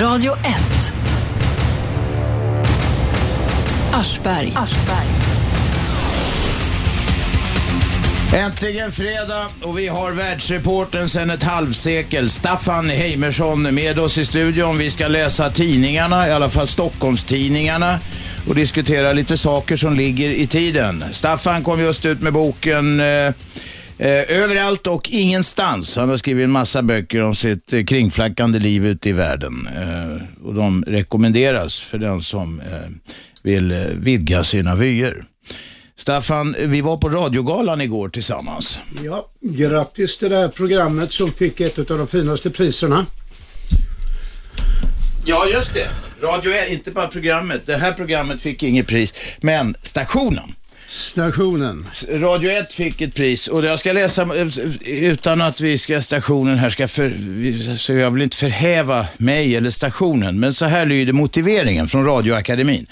Radio 1. Aschberg. Aschberg. Äntligen fredag och vi har världsreporten sedan ett halvsekel. Staffan Heimersson med oss i studion. Vi ska läsa tidningarna, i alla fall Stockholmstidningarna och diskutera lite saker som ligger i tiden. Staffan kom just ut med boken eh, Eh, överallt och ingenstans. Han har skrivit en massa böcker om sitt eh, kringflackande liv ute i världen. Eh, och de rekommenderas för den som eh, vill eh, vidga sina vyer. Staffan, vi var på radiogalan igår tillsammans. Ja, grattis till det här programmet som fick ett av de finaste priserna. Ja, just det. Radio 1, inte bara programmet. Det här programmet fick inget pris, men stationen. Stationen. Radio 1 fick ett pris och jag ska läsa utan att vi ska stationen här ska för, så jag vill inte förhäva mig eller stationen, men så här lyder motiveringen från Radioakademin.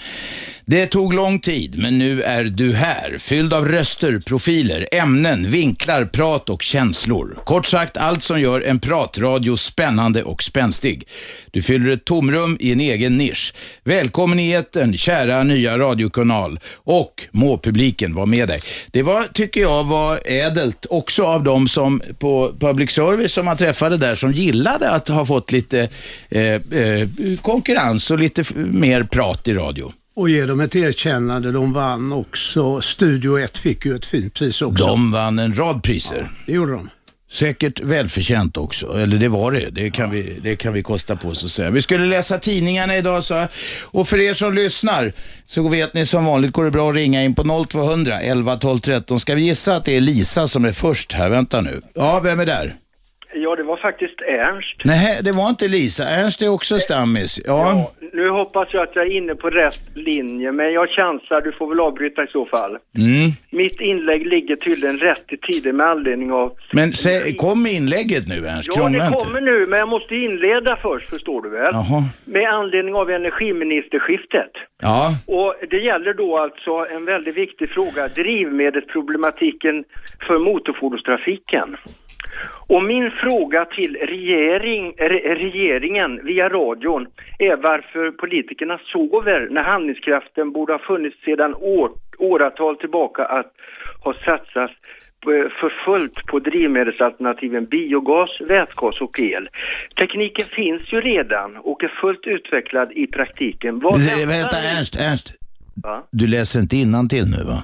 Det tog lång tid, men nu är du här, fylld av röster, profiler, ämnen, vinklar, prat och känslor. Kort sagt, allt som gör en pratradio spännande och spänstig. Du fyller ett tomrum i en egen nisch. Välkommen i etern, kära nya radiokanal. Och må publiken vara med dig. Det var, tycker jag, var ädelt också av de som på public service som man träffade där som gillade att ha fått lite eh, eh, konkurrens och lite mer prat i radio. Och ge dem ett erkännande. De vann också. Studio 1 fick ju ett fint pris också. De vann en rad priser. Ja, det gjorde de. Säkert välförtjänt också, eller det var det. Det kan, vi, det kan vi kosta på oss att säga. Vi skulle läsa tidningarna idag så Och för er som lyssnar så vet ni som vanligt går det bra att ringa in på 0200 11 12 13. Ska vi gissa att det är Lisa som är först här? Vänta nu. Ja, vem är där? Ja, det var faktiskt Ernst. Nej, det var inte Lisa. Ernst är också stammis. Ja. ja. Nu hoppas jag att jag är inne på rätt linje, men jag chansar. Du får väl avbryta i så fall. Mm. Mitt inlägg ligger tydligen rätt i tiden med anledning av... Men se, kom inlägget nu Ernst, Ja, det kommer nu, men jag måste inleda först, förstår du väl? Jaha. Med anledning av energiministerskiftet. Ja. Och det gäller då alltså en väldigt viktig fråga, drivmedelsproblematiken för motorfordonstrafiken. Och min fråga till regering, re, regeringen via radion är varför politikerna sover när handlingskraften borde ha funnits sedan år, åratal tillbaka att ha satsats för fullt på drivmedelsalternativen biogas, vätgas och el. Tekniken finns ju redan och är fullt utvecklad i praktiken. Vad vänta, Ernst, Ernst. Va? Du läser inte innan till nu va?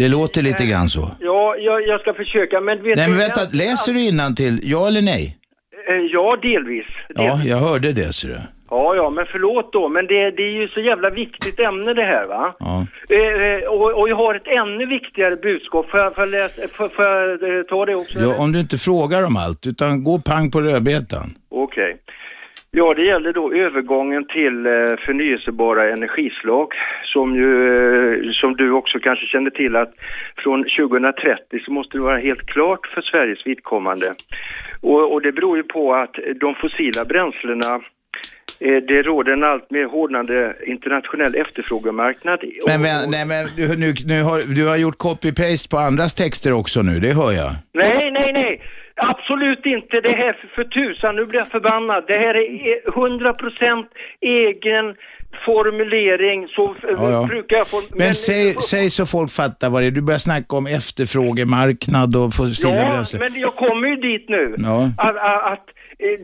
Det låter lite grann så. Ja, jag, jag ska försöka, men vet Nej, men vänta, läser du till? ja eller nej? Eh, ja, delvis. delvis. Ja, jag hörde det, ser du. Ja, ja, men förlåt då, men det, det är ju så jävla viktigt ämne det här va? Ja. Eh, eh och, och jag har ett ännu viktigare budskap, får jag, får jag, läsa, får, får jag eh, ta det också? Ja, om du inte frågar om allt, utan gå pang på rödbetan. Okej. Okay. Ja, det gäller då övergången till eh, förnyelsebara energislag som ju, eh, som du också kanske känner till att från 2030 så måste det vara helt klart för Sveriges vidkommande. Och, och det beror ju på att de fossila bränslena eh, det råder en allt mer hårdnande internationell efterfrågemarknad. Men, men, nej, men du, nu, nu har, du har gjort copy-paste på andras texter också nu, det hör jag. Nej, nej, nej. Absolut inte. Det här för, för tusan, nu blir jag förbannad. Det här är 100% egen formulering, så ja, ja. brukar jag få... Men, men säg, säg, så folk fattar vad det är. Du börjar snacka om efterfrågemarknad och fossila ja, bränslen. Men jag kommer ju dit nu. Ja. Att, att,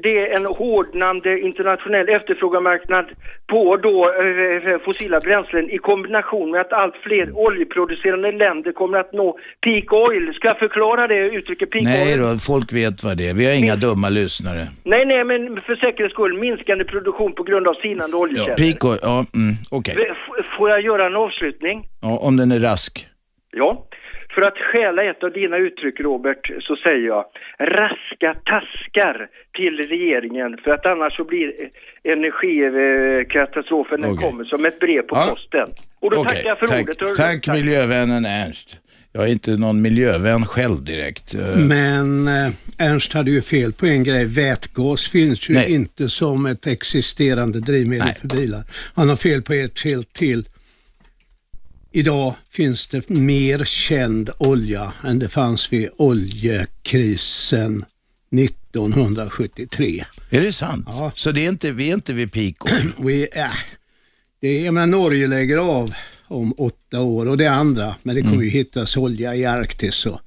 det är en hårdnande internationell efterfrågemarknad på då eh, fossila bränslen i kombination med att allt fler oljeproducerande länder kommer att nå peak oil. Ska jag förklara det uttrycket peak nej oil? Nej då, folk vet vad det är. Vi har inga Min... dumma lyssnare. Nej, nej, men för säkerhets skull minskande produktion på grund av sinande oljekällor. Ja, peak oil, ja, mm, okej. Okay. Får jag göra en avslutning? Ja, om den är rask. Ja. För att stjäla ett av dina uttryck, Robert, så säger jag raska taskar till regeringen för att annars så blir energikatastrofen okay. kommer som ett brev på ja. posten. Och då okay. tackar jag för tack, ordet. Tack, tack miljövännen Ernst. Jag är inte någon miljövän själv direkt. Men eh, Ernst hade ju fel på en grej. Vätgas finns ju Nej. inte som ett existerande drivmedel Nej. för bilar. Han har fel på ett fel till. Idag finns det mer känd olja än det fanns vid oljekrisen 1973. Är det sant? Ja. Så det är inte, vi är inte vid peak? Vi, äh, det är, menar, Norge lägger av om åtta år och det andra, men det kommer Mm. ju hittas olja i Arktis. Och,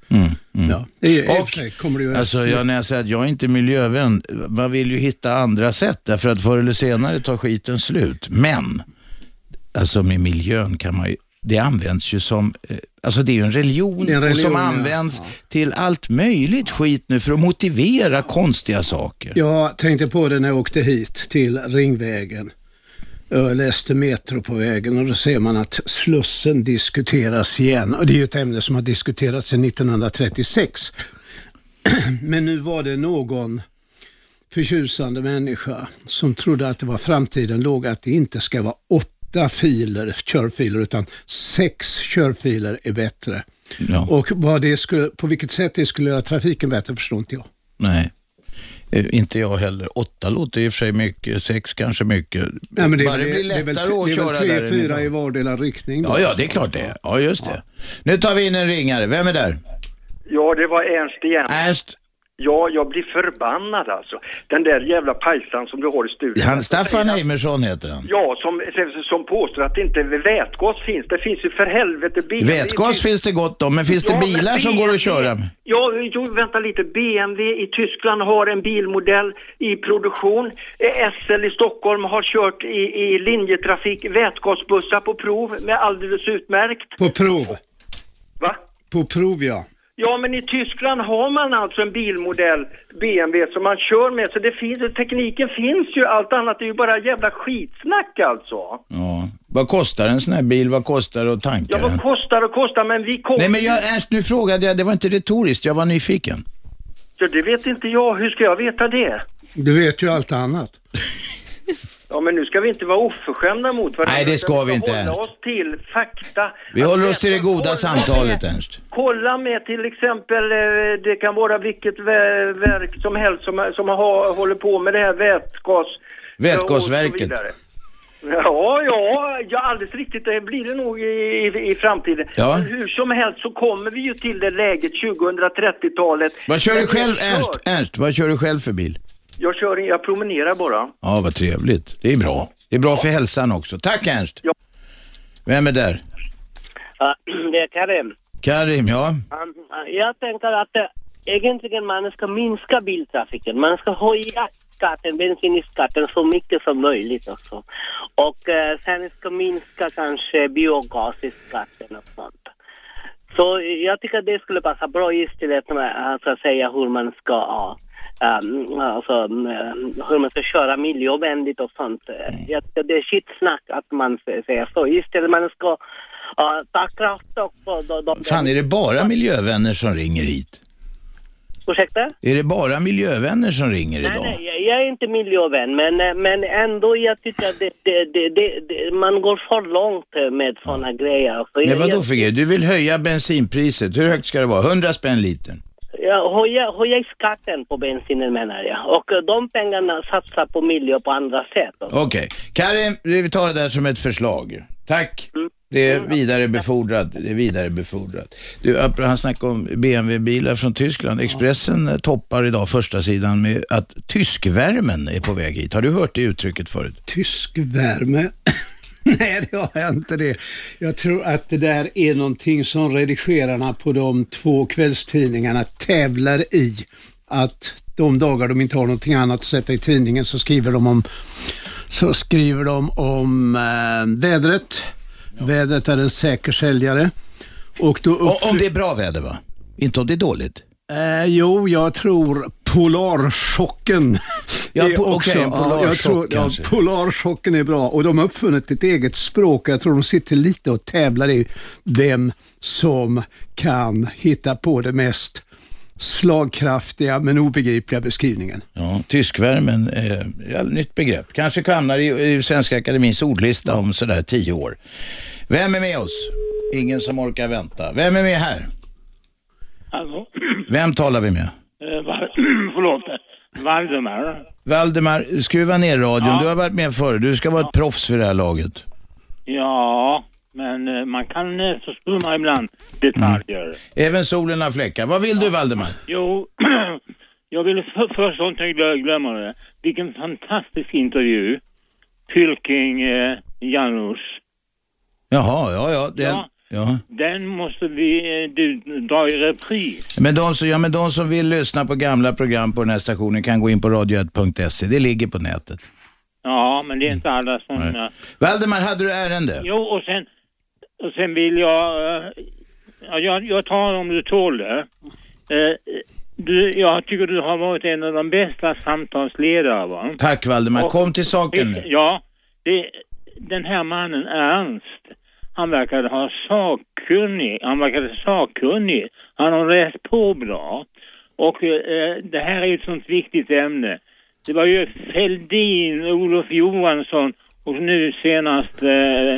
Ja, det är, i och kommer det ju, alltså, jag, när jag säger att jag är inte miljövän, man vill ju hitta andra sätt därför att förr eller senare tar skiten slut. Men, alltså med miljön kan man ju, det används ju som, eh, alltså det är ju en religion, en religion, som ja. används till allt möjligt skit nu för att motivera konstiga saker. Jag tänkte på det när jag åkte hit till Ringvägen. Jag läste Metro på vägen och då ser man att Slussen diskuteras igen. Och det är ju ett ämne som har diskuterats sedan 1936. Men nu var det någon förtjusande människa som trodde att det var framtiden låg att det inte ska vara åtta filer, körfiler, utan sex körfiler är bättre. Ja. Och vad det skulle, på vilket sätt det skulle göra trafiken bättre förstår inte jag. Nej. Eh, Inte jag heller. Åtta låter i och för sig mycket, sex kanske mycket. Nej, men det, är Bara det blir det är väl, lättare det är att väl köra tre, där. fyra i vardera riktning. då. Ja, ja, det är klart det. Ja, just det. Nu tar vi in en ringare. Vem är där? Ja, det var Ernst igen. Ernst? Ja, jag blir förbannad alltså. Den där jävla pajsan som du har i studion. Han, Staffan Heimersson heter han. Ja, som, som påstår att det inte vätgas finns. Det finns ju för helvete bilar. Vätgas finns det gott om, men finns det Ja, men bilar som går att köra med? Ja, jo, vänta lite. BMW i Tyskland har en bilmodell i produktion. SL i Stockholm har kört i, i linjetrafik vätgasbussar på prov med alldeles utmärkt. På prov. Va? På prov, ja. Ja, men i Tyskland har man alltså en bilmodell, BMW, som man kör med. Så det finns, tekniken finns ju. Allt annat är ju bara jävla skitsnack alltså. Ja. Vad kostar en sån här bil? Vad kostar det att tanka Ja, vad den? kostar och kostar, men vi kommer... Nej, men jag, Ernst, nu frågade jag. Det var inte retoriskt. Jag var nyfiken. Ja, det vet inte jag. Hur ska jag veta det? Du vet ju allt annat. Ja, men nu ska vi inte vara oförskämda mot varandra. Nej, det ska vi inte, hålla Ernst. oss till fakta. Vi håller oss till det goda kolla samtalet, med- Ernst. Kolla med till exempel, eh, det kan vara vilket verk som helst som, som har, håller på med det här vätgas... Vätgasverket. Ja, ja, ja, alldeles riktigt. Det blir det nog i, i, i framtiden. Ja. Men hur som helst så kommer vi ju till det läget 2030-talet. Vad kör du själv, Ernst? Ernst, vad kör du själv för bil? Jag kör, jag promenerar bara. Ja, vad trevligt. Det är bra. Det är bra för hälsan också. Tack, Ernst. Ja. Vem är där? Ja, det är Karim. Karim, ja. Jag tänker att eh, egentligen man ska minska biltrafiken. Man ska höja skatten, bensinskatten så mycket som möjligt också. Och eh, sen ska minska kanske biogasskatten och sånt. Så jag tycker det skulle passa bra istället med att så att säga hur man ska ja, um, alltså, um, hur man ska köra miljövänligt och sånt. Jag tycker det är skitsnack att man säger så. Istället man ska uh, ta krafttag på de, de, Fan, är det bara miljövänner som ringer hit? Ursäkta? Är det bara miljövänner som ringer Nej, idag? nej, jag- jag är inte miljövän, men, eh, men ändå jag tycker att det, det, det, man går för långt eh, med sådana grejer. Alltså, Men jag, vadå jag, för grej? Du vill höja bensinpriset. Hur högt ska det vara? 100 spänn litern? Jag höja, höja skatten på bensinen menar jag. Och eh, de pengarna satsar på miljö på andra sätt. Okej. Karim, vi tar det där som ett förslag. Tack. Det är vidarebefordrat. Det är vidarebefordrat. Du, han snackade om BMW-bilar från Tyskland. Expressen eh, toppar idag första sidan med att tyskvärmen är på väg hit. Har du hört det uttrycket förut? Tysk värme. Nej, det har jag inte det. Jag tror att det där är någonting som redigerarna på de två kvällstidningarna tävlar i. Att de dagar de inte har någonting annat att sätta i tidningen så skriver de om, så skriver de om eh, vädret. Vädret är en säker säljare. Och då Och om det är bra väder va? Inte om det är dåligt? Eh, jo, jag tror polarchocken. Ja, po- okej, en jag tror, ja, polarchocken är bra och de har uppfunnit ett eget språk. Jag tror de sitter lite och tävlar i vem som kan hitta på det mest slagkraftiga men obegripliga beskrivningen. Ja, tyskvärmen är ja, nytt begrepp. Kanske hamnar i, i Svenska Akademins ordlista om sådär tio år. Vem är med oss? Ingen som orkar vänta. Vem är med här? Hallå? Vem talar vi med? Eh, förlåt. Valdemar. Valdemar, skruva ner radion. Ja. Du har varit med förr. Du ska vara ett proffs vid det här laget. Ja, men eh, man kan eh, förstumma ibland detaljer. Även solen har fläckar. Vad vill du Valdemar? Jo, Jag vill för, först inte glö- glömma det. Vilken fantastisk intervju. Pylking eh, Janus. Jaha, ja, ja. Den, Ja. Ja. Den måste vi eh, du, dra i repris. Men, de som, ja, men de som vill lyssna på gamla program på den här stationen kan gå in på radio1.se. Det ligger på nätet. Ja, men det är inte alla som... Nej. eh, Valdemar, hade du ärende? Jo, och sen, och sen vill jag... Ja, jag, jag tar om du tål det. Eh, Du, jag tycker du har varit en av de bästa samtalsledare, va? Tack Valdemar. Och- Kom till saken nu. Ja, det, den här mannen Ernst, han verkade ha sakkunnig, han verkade sakkunnig. Han har läst på bra. Och eh, det här är ju ett sånt viktigt ämne. Det var ju Fälldin, Olof Johansson och nu senast eh,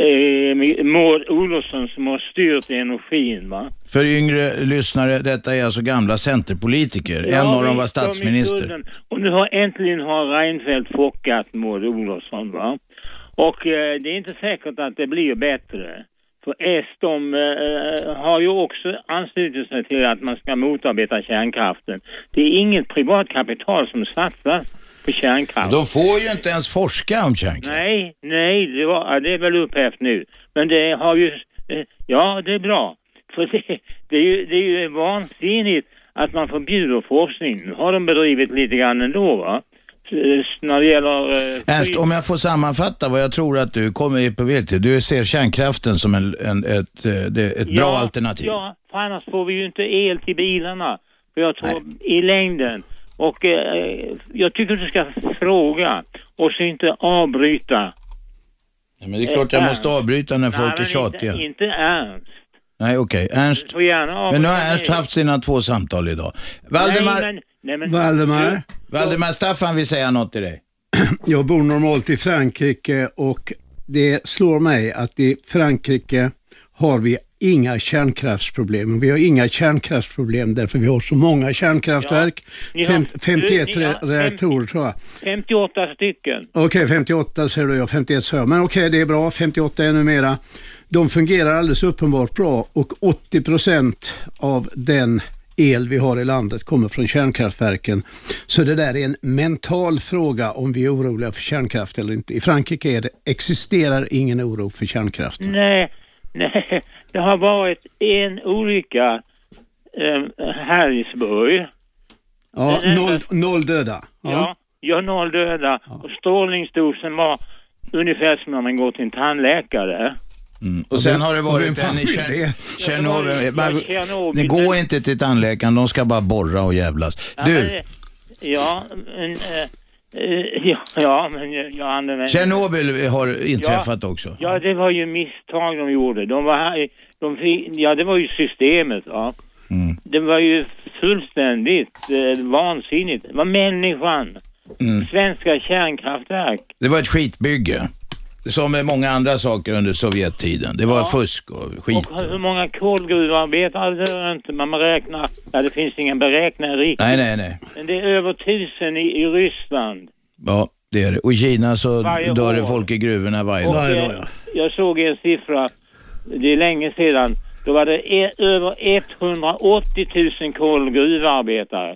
eh, Maud Olofsson som har styrt energin va. För yngre lyssnare, detta är alltså gamla centerpolitiker. en av dem var statsminister. Och nu har äntligen har Reinfeldt fockat Maud Olofsson va. Och eh, det är inte säkert att det blir bättre. För S de eh, har ju också anslutit sig till att man ska motarbeta kärnkraften. Det är inget privat kapital som satsas på kärnkraft. De får ju inte ens forska om kärnkraft. Nej, nej, det, var, det är väl upphävt nu. Men det har ju, eh, ja det är bra. För det, det, är ju, det är ju vansinnigt att man förbjuder forskning. Nu har de bedrivit lite grann ändå va. När det gäller... eh, Ernst, om jag får sammanfatta vad jag tror att du kommer på väg till. Du ser kärnkraften som en, en, ett, eh, ett bra ja, alternativ. Ja, för annars får vi ju inte el till bilarna. För jag tror i längden. Och eh, jag tycker du ska fråga och så inte avbryta. Men det är klart jag Eh, måste avbryta när folk Nej, är tjatiga. Inte, inte Ernst. Nej, okej. Ernst. Får gärna Men nu har Ernst haft sina två samtal idag. Valdemar, Nej, men, nej, men, Valdemar, Valdemar Staffan vill säga något till dig. jag bor normalt i Frankrike och det slår mig att i Frankrike har vi inga kärnkraftsproblem. Vi har inga kärnkraftsproblem därför vi har så många kärnkraftverk. Ni har- Fem, 51 ni har- re- reaktorer tror jag. 58 stycken. Okej, 58 säger du, ja 51 sa jag. Men okej, det är bra. 58 ännu mera. De fungerar alldeles uppenbart bra och 80 procent av den el vi har i landet kommer från kärnkraftverken. Så det där är en mental fråga om vi är oroliga för kärnkraft eller inte. I Frankrike det, existerar ingen oro för kärnkraft. Nej, nej, det har varit en olycka eh, Harrisburg. Ja, noll, noll döda. Ja. Ja. ja, noll döda. Och strålningsdosen var ungefär som när man går till en tandläkare. Och sen har det varit en i det? Tjernobyl. Ja. Ni går inte till tandläkaren, de ska bara borra och jävlas. Ja, Du, ja, men, eh, ja, ja, men jag, använder... Tjernobyl har inträffat också. Ja, det var ju misstag de gjorde. De var här, de fick, ja, det var ju systemet, va. Mm. Det var ju fullständigt eh, vansinnigt. Det var människan. Mm. Svenska kärnkraftverk. Det var ett skitbygge. Som med många andra saker under Sovjettiden. Det var fusk och skit. Och hur många kolgruvarbetare det är inte man beräknar. Ja, det finns ingen beräkning riktigt. Nej, nej, nej. Men det är över tusen i, i Ryssland. Ja, det är det. Och i Kina så Varje dör det år. folk i gruvorna varje Och, dag. Eh, ja. Jag såg en siffra, det är länge sedan, då var det e över 180 000 kolgruvarbetare.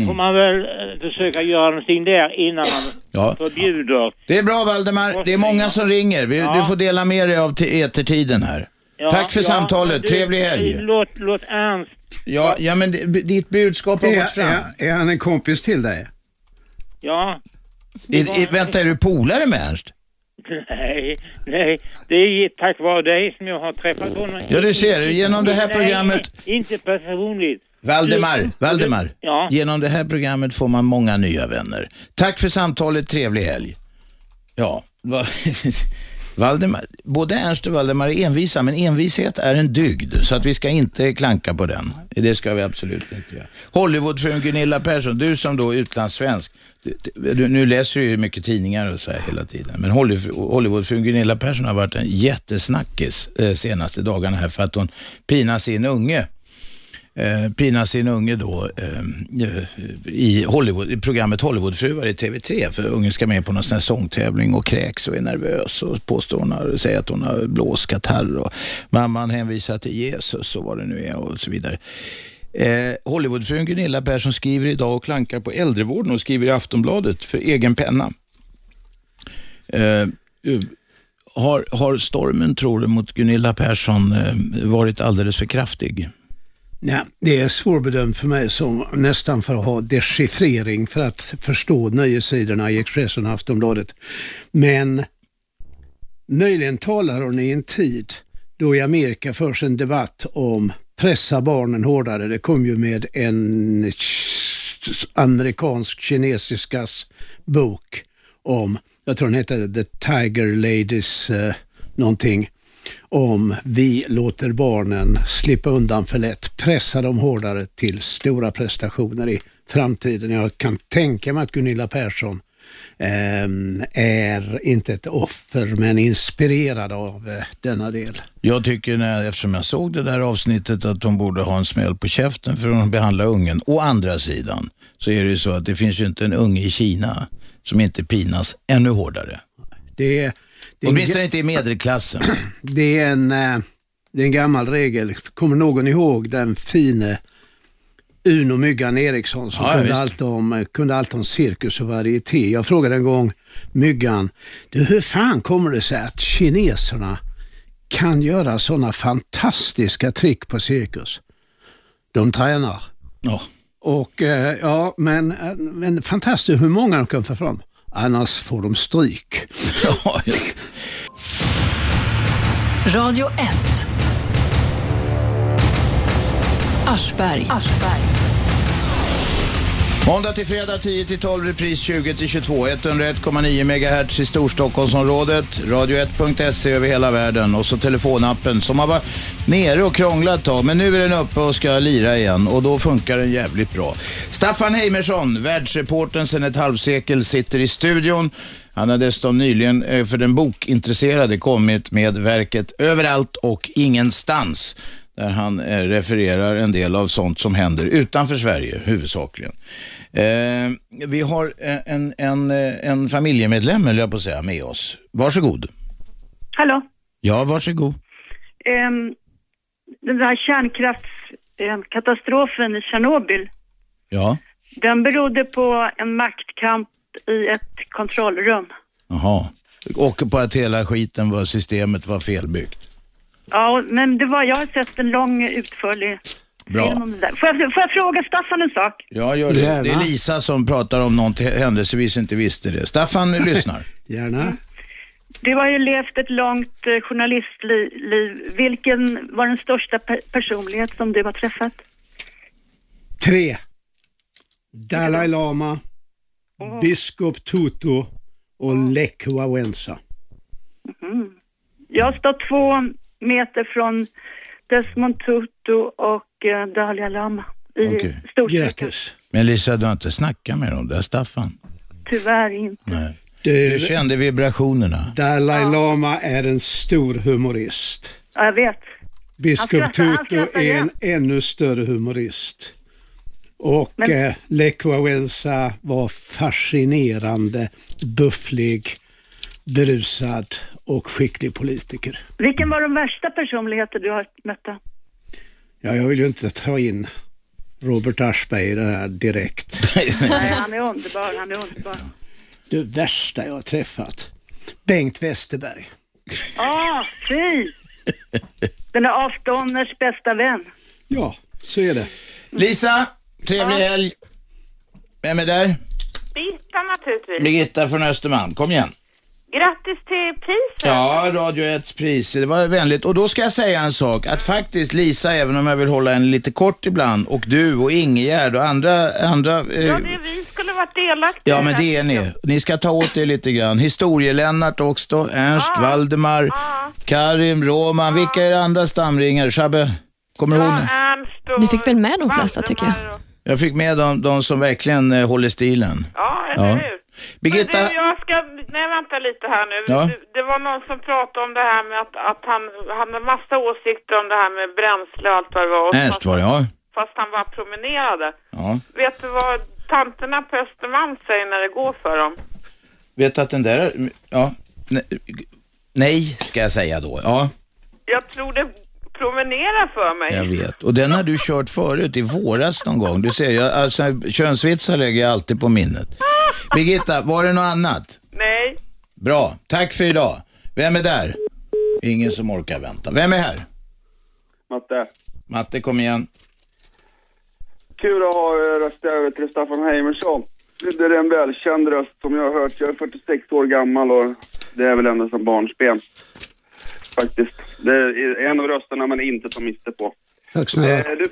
Då får man väl eh, försöka göra någonting där innan man Ja. förbjuder. Det är bra Valdemar. Det är många som ringer. Vi, Ja. Du får dela med dig av te- etertiden här. Ja, Tack för ja, samtalet. du, Trevlig helg. Låt, låt Ernst, Ja, ja men ditt budskap har gått Är, fram. är, är han en kompis till dig? ja. I, i, vänta, är du polare med Ernst? Nej, nej, det är tack vare dig som jag har träffat honom. Ja, du ser, genom det här Nej, programmet- inte personligt. Valdemar, Valdemar. Ja. Genom det här programmet får man många nya vänner. Tack för samtalet, trevlig helg. Ja, va- Valdemar, både Ernst och Valdemar är envisa, men envishet är en dygd, så att vi ska inte klanka på den. Det ska vi absolut inte göra. Hollywoodfrun Gunilla Persson, du som då är utlandssvensk, du, du, nu läser du ju mycket tidningar och så här hela tiden, men Hollywood- Hollywoodfrun Gunilla Persson har varit en jättesnackis eh, senaste dagarna här för att hon pinar sin unge eh, pina sin unge då eh, i, Hollywood, i programmet Hollywoodfruar i TV3 för ungen ska med på någon sån här sångtävling och kräks och är nervös och påstår hon har, säger att hon har blåskatarr och mamman hänvisar till Jesus och vad det nu är och så vidare. Eh, Hollywoodfrun Gunilla Persson skriver idag och klankar på äldrevården och skriver i Aftonbladet för egen penna. Eh, eh har, har stormen, tror du, mot Gunilla Persson eh, varit alldeles för kraftig? Nej, det är svårbedömt för mig som nästan för att ha dechiffrering för att förstå nöjessidorna i Expressen och Aftonbladet. Men möjligen talar hon i en tid då i Amerika förs en debatt om pressa barnen hårdare. Det kom ju med en amerikansk kinesiskas bok om, jag tror den heter The Tiger Ladies eh, någonting, om vi låter barnen slippa undan för lätt, pressa dem hårdare till stora prestationer i framtiden. Jag kan tänka mig att Gunilla Persson Ehm, är inte ett offer men inspirerad av eh, denna del. Jag tycker, när, eftersom jag såg det där avsnittet, att hon borde ha en smäll på käften för att behandla ungen. Å andra sidan så är det ju så att det finns ju inte en unge i Kina som inte pinas ännu hårdare. Det, det Åtminstone inte i medelklassen. Det är, en, eh, det är en gammal regel. Kommer någon ihåg den fine Uno Myggan Eriksson som ja, kunde, allt om, kunde allt om cirkus och varieté. Jag frågade en gång Myggan, du hur fan kommer det sig att kineserna kan göra sådana fantastiska trick på cirkus? De tränar. Ja. Och eh, ja, men, men fantastiskt hur många de kan få fram. Annars får de stryk. Radio 1 Aschberg. Aschberg. Måndag till fredag 10 till 12, repris 20 till 22. 101,9 MHz i Storstockholmsområdet. Radio1.se över hela världen och så telefonappen som har varit nere och krånglat ett tag. Men nu är den uppe och ska lira igen och då funkar den jävligt bra. Staffan Heimersson, världsreporten sedan ett halvsekel, sitter i studion. Han har dessutom nyligen eh, för den bokintresserade kommit med verket Överallt och ingenstans där han eh, refererar en del av sånt som händer utanför Sverige huvudsakligen. Eh, vi har eh, en, en, eh, en familjemedlem, eller jag på att säga, med oss. Varsågod. Hallå? Ja, varsågod. Um, den där kärnkraftskatastrofen i Tjernobyl. Ja. Den berodde på en maktkamp i ett kontrollrum. Jaha. Och på att hela skiten var, systemet var felbyggt. Ja, men det var, jag har sett en lång utförlig Bra. Får jag, får jag fråga Staffan en sak? Ja, gör det. Det är Lisa som pratar om någon händelsevis inte visste det. Staffan lyssnar. Gärna. Du har ju levt ett långt eh, journalistliv. Vilken var den största pe personlighet som du har träffat? Tre. Dalai Lama, oh. biskop Tutu och Lech Wałęsa. Mm. Jag står två meter från Desmond Tutu och eh, Dalai Lama i okay. Storstockholm. Men Lisa, du har inte snackat med dem där, Staffan? Tyvärr inte. Nej. Du, du kände vibrationerna? Dalai ja. Lama är en stor humorist. Ja, jag vet. Biskop Tutu är en ännu större humorist. Och Men... eh, Lech Wałęsa var fascinerande, bufflig, berusad och skicklig politiker. Vilken var de värsta personligheter du har mött? Ja, jag vill ju inte ta in Robert Aschberg i det här direkt. Nej, han är underbar, han är underbar. Det värsta jag har träffat, Bengt Westerberg. Ah, fy! Den är avstånders bästa vän. Ja, så är det. Lisa, trevlig ja. helg. Vem är där? Birgitta naturligtvis. Birgitta från Östermalm, kom igen. Grattis till priset. Ja, Radio 1 pris. Det var vänligt. Och då ska jag säga en sak. Att faktiskt Lisa, även om jag vill hålla en lite kort ibland, och du och Ingegärd och andra... andra eh... Ja, det vi skulle varit delaktiga Ja, men det är ni. Ni ska ta åt er lite grann. Historielennart också, Ernst, ja. Valdemar, ja. Karim, Roman. Ja. Vilka är andra stamringare? Shabbe, kommer du ja, ihåg? Ernst och... Ni fick väl med de flesta, tycker jag. Jag fick med de, de som verkligen eh, håller stilen. Ja, eller ja. hur? Birgitta... Du, jag ska, nej vänta lite här nu. Ja. Det, var någon som pratade om det här med att, att han hade massa åsikter om det här med bränsle och allt vad det var. Ernst var det, ja. Fast han bara promenerade. Ja. Vet du vad tanterna på Östermalm säger när det går för dem? Vet att den där, ja, nej, ska jag säga då, ja. Jag tror det promenera för mig. Jag vet. Och den har du kört förut, i våras någon gång. Du ser, jag, alltså, könsvitsar lägger jag alltid på minnet. Birgitta, var det något annat? Nej. Bra, tack för idag. Vem är där? Ingen som orkar vänta. Vem är här? Matte. Matte, kom igen. Kul att ha röstat över till Staffan Heimersson. Det är en välkänd röst som jag har hört. Jag är 46 år gammal och det är väl ända som barnsben. Faktiskt. Det är en av rösterna man inte tar miste på. Tack snälla. Eh, Du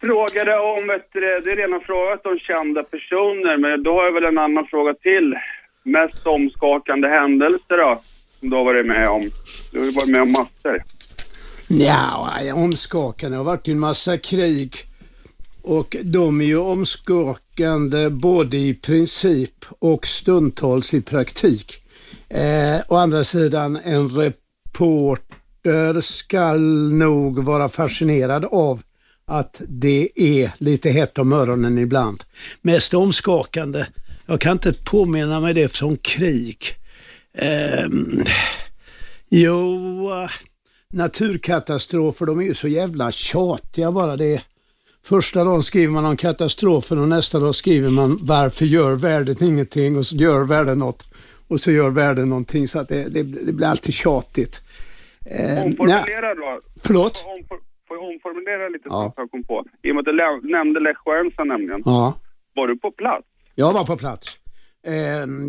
frågade om, vet du, det är redan frågat om kända personer, men då har jag väl en annan fråga till. Mest omskakande händelser då, som du har varit med om? Du har ju varit med om massor. Ja, omskakande. Har varit en massa krig och de är ju omskakande både i princip och stundtals i praktik. Eh, å andra sidan, en reporter skall nog vara fascinerad av att det är lite hett om öronen ibland. Mest omskakande, jag kan inte påminna mig det från krig. Ehm, jo, eh, naturkatastrofer, de är ju så jävla tjatiga bara det. Första dagen skriver man om katastrofen och nästa dag skriver man varför gör världen ingenting och så gör världen något och så gör världen någonting så att det, det, det blir alltid tjatigt. Eh, Omformulera då. Förlåt? Omfor- Får jag omformulera lite Ja. så jag kom på? I och med att du nämnde Lech Wałęsa nämligen. ja, Var du på plats? jag var på plats. Eh,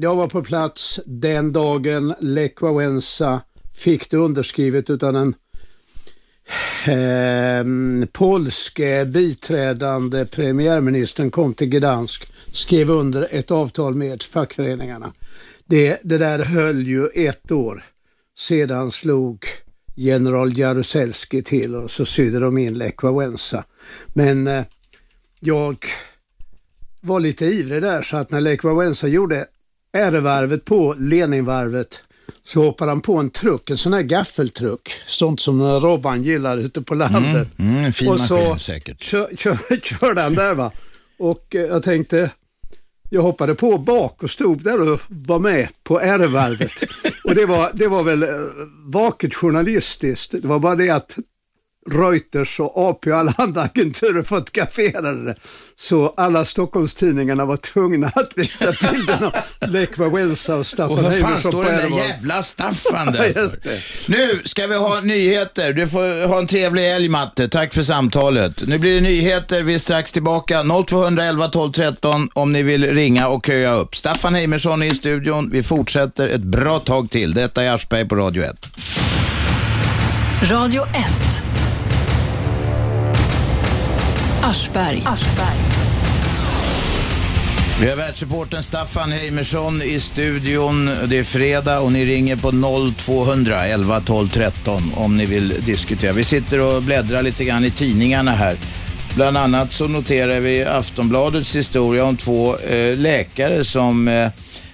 jag var på plats den dagen Lech Wałęsa fick det underskrivet utan den eh, polske biträdande premiärministern kom till Gdansk, skrev under ett avtal med fackföreningarna. Det, det där höll ju ett år. Sedan slog general Jaruzelski till och så sydde de in Lech Wałęsa. Men eh, jag var lite ivrig där så att när Lech Wałęsa gjorde ärevarvet på Leninvarvet så hoppade han på en truck, en sån här gaffeltruck, sånt som Robban gillar ute på landet. Mm, mm, en fin och så maskin säkert. Kör, kör, körde han där va. Och eh, jag tänkte, jag hoppade på bak och stod där och var med på ärevarvet. och det var, det var väl eh, vaket journalistiskt. Det var bara det att Reuters och AP och alla andra agenturer fotograferade det. Så alla Stockholmstidningarna var tvungna att visa bilden av Lech Wałęsa och Staffan Och vad fan Heimersson står den där jävla Staffan där. Nu ska vi ha nyheter. Du får ha en trevlig helg Matte. Tack för samtalet. Nu blir det nyheter. Vi är strax tillbaka. 0211 12 13 om ni vill ringa och köa upp. Staffan Heimersson är i studion. Vi fortsätter ett bra tag till. Detta är Aschberg på Radio 1. Radio 1. Aschberg. Vi har världssupporten Staffan Heimersson i studion. Det är fredag och ni ringer på 0200 11 12 13 om ni vill diskutera. Vi sitter och bläddrar lite grann i tidningarna här. Bland annat så noterar vi Aftonbladets historia om två eh, läkare som eh,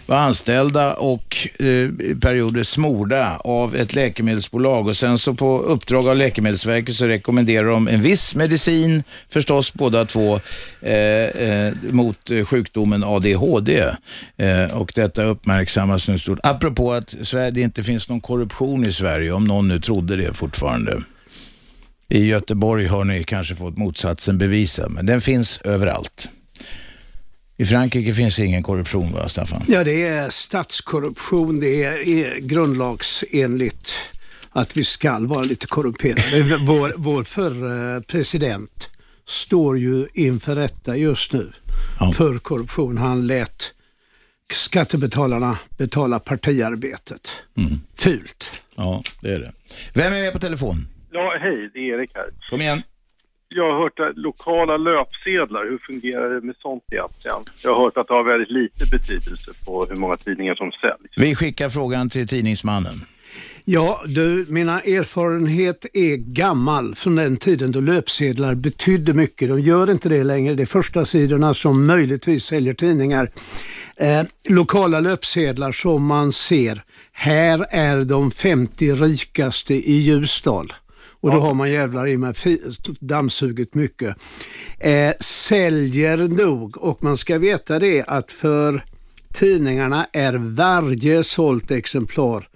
var anställda och eh, i perioder smorda av ett läkemedelsbolag och sen så på uppdrag av Läkemedelsverket så rekommenderar de en viss medicin, förstås båda två, eh, eh, mot eh, sjukdomen ADHD. Eh, och detta uppmärksammas nu stort. Apropå att det inte finns någon korruption i Sverige, om någon nu trodde det fortfarande. I Göteborg har ni kanske fått motsatsen bevisa, men den finns överallt. I Frankrike finns ingen korruption va, Staffan? Ja, det är statskorruption. Det är, är grundlagsenligt att vi ska vara lite korrumperade. Vår, vår förre president står ju inför rätta just nu för korruption. Han lät skattebetalarna betala partiarbetet. Mm. Fult. Ja, det är det. Vem är med på telefon? Ja, hej, det är Erik här. Kom igen. Jag har hört att lokala löpsedlar, hur fungerar det med sånt egentligen? Jag har hört att det har väldigt lite betydelse på hur många tidningar som säljs. Vi skickar frågan till tidningsmannen. Ja, du, mina erfarenhet är gammal från den tiden då löpsedlar betydde mycket. De gör inte det längre. Det är första sidorna som möjligtvis säljer tidningar. Eh, lokala löpsedlar som man ser. Här är de 50 rikaste i Ljusdal. Och då har man jävlar i fi- dammsugit mycket. Eh, säljer nog och man ska veta det att för tidningarna är varje sålt exemplar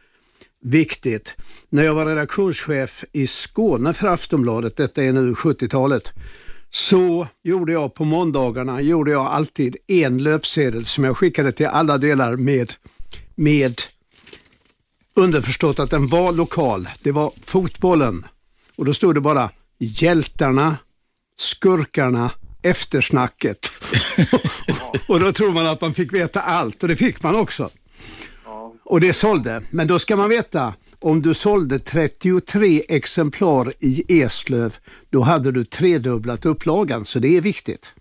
viktigt. När jag var redaktionschef i Skåne för Aftonbladet, detta är nu 70-talet, så gjorde jag på måndagarna gjorde jag alltid en löpsedel som jag skickade till alla delar med, med underförstått att den var lokal. Det var fotbollen. Och då stod det bara hjältarna, skurkarna, eftersnacket. och då tror man att man fick veta allt och det fick man också. Och det sålde. Men då ska man veta, om du sålde 33 exemplar i Eslöv, då hade du tredubblat upplagan, så det är viktigt.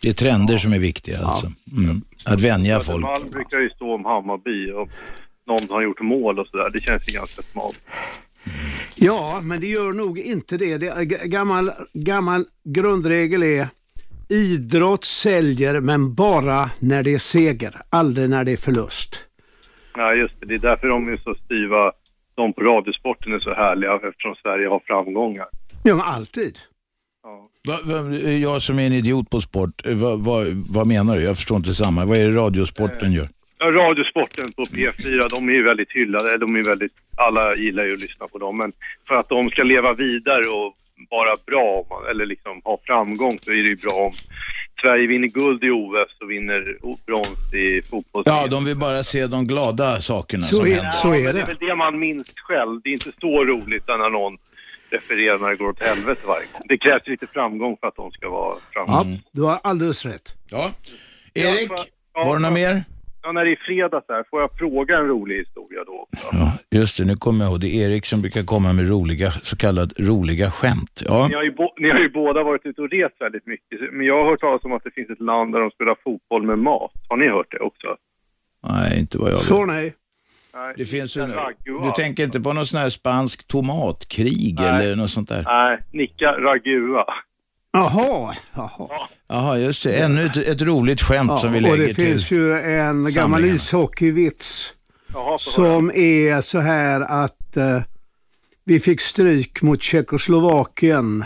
Det är trender som är viktiga alltså. Mm. Att vänja folk. Södermalm brukar ju stå om Hammarby och någon har gjort mål och sådär. Det känns ju ganska smalt. Ja, men det gör nog inte det. det gammal, gammal grundregel är idrott säljer, men bara när det är seger, aldrig när det är förlust. Ja, just det. Det är därför de är så styva. De på Radiosporten är så härliga eftersom Sverige har framgångar. Ja, men alltid. Va, va, jag som är en idiot på sport, vad va, vad menar du? Jag förstår inte samma. Vad är det radiosporten gör? Ja, Radiosporten på P4, de är ju väldigt hyllade. De är väldigt, alla gillar ju att lyssna på dem. Men för att de ska leva vidare och vara bra, eller liksom ha framgång, så är det ju bra om Sverige vinner guld i OS och vinner brons i fotboll. Ja, de vill bara se de glada sakerna som händer. Ja, men det är väl det man minns själv. Det är inte så roligt när någon refererar när det går åt helvete varje gång. Det krävs lite framgång för att de ska vara Ja, framgångsrika. du har alldeles rätt. Ja. Erik, Ja, var det något mer? Ja, när det är fredag så här, får jag fråga en rolig historia då också? Ja, just det, nu kommer jag ihåg. Det är Erik som brukar komma med roliga, så kallade roliga skämt. Ja. Ni, har ju bo- ni har ju båda varit ute och rest väldigt mycket, men jag har hört talas om att det finns ett land där de spelar fotboll med mat. Har ni hört det också? Nej, inte vad jag vet. Så nej. Det finns Ragu, du tänker inte på någon sån här spansk tomatkrig eller något sånt där? Nej, Nicka Ragua. Jaha, jaha. Jaha, just det. Ännu ett, ett roligt skämt som vi och lägger det till. finns ju en gammal ishockeyvits Jaha, som är så här att eh, vi fick stryk mot Tjeckoslovakien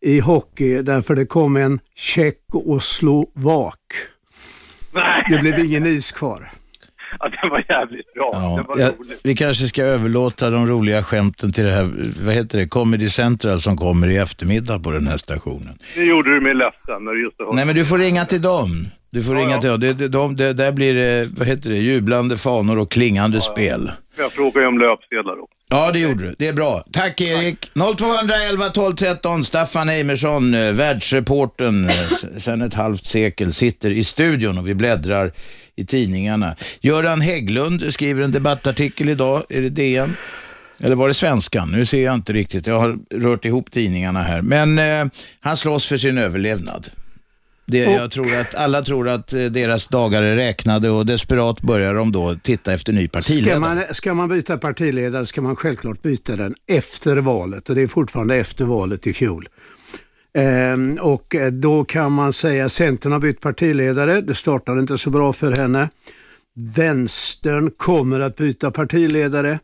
i hockey därför det kom en tjeckoslovak. Det blev ingen is kvar. Ja, den var jävligt bra. Ja, den var ja, rolig. vi kanske ska överlåta de roliga skämten till det här, vad heter det, Comedy Central som kommer i eftermiddag på den här stationen. Nu gjorde du mig ledsen när du just. Nej men du får ringa till dem. Du får Ja, ringa till dem. Det, det, de, det, där blir det, vad heter det, jublande fanor och klingande spel. Jag frågar ju om löpsedlar också. Ja, det gjorde du. Det är bra. Tack Erik. 0211 12 13. Staffan Eimersson, eh, världsreportern eh, s- sedan ett halvt sekel, sitter i studion och vi bläddrar i tidningarna. Göran Hägglund skriver en debattartikel idag. Är det DN? Eller var det Svenskan? Nu ser jag inte riktigt. Jag har rört ihop tidningarna här. Men eh, han slåss för sin överlevnad. Det, Och- jag tror att alla tror att eh, deras dagar är räknade och desperat börjar de då titta efter ny partiledare. Ska man, ska man byta partiledare ska man självklart byta den efter valet och det är fortfarande efter valet i fjol. Ehm, och eh, då kan man säga Centern har bytt partiledare, det startade inte så bra för henne. Vänstern kommer att byta partiledare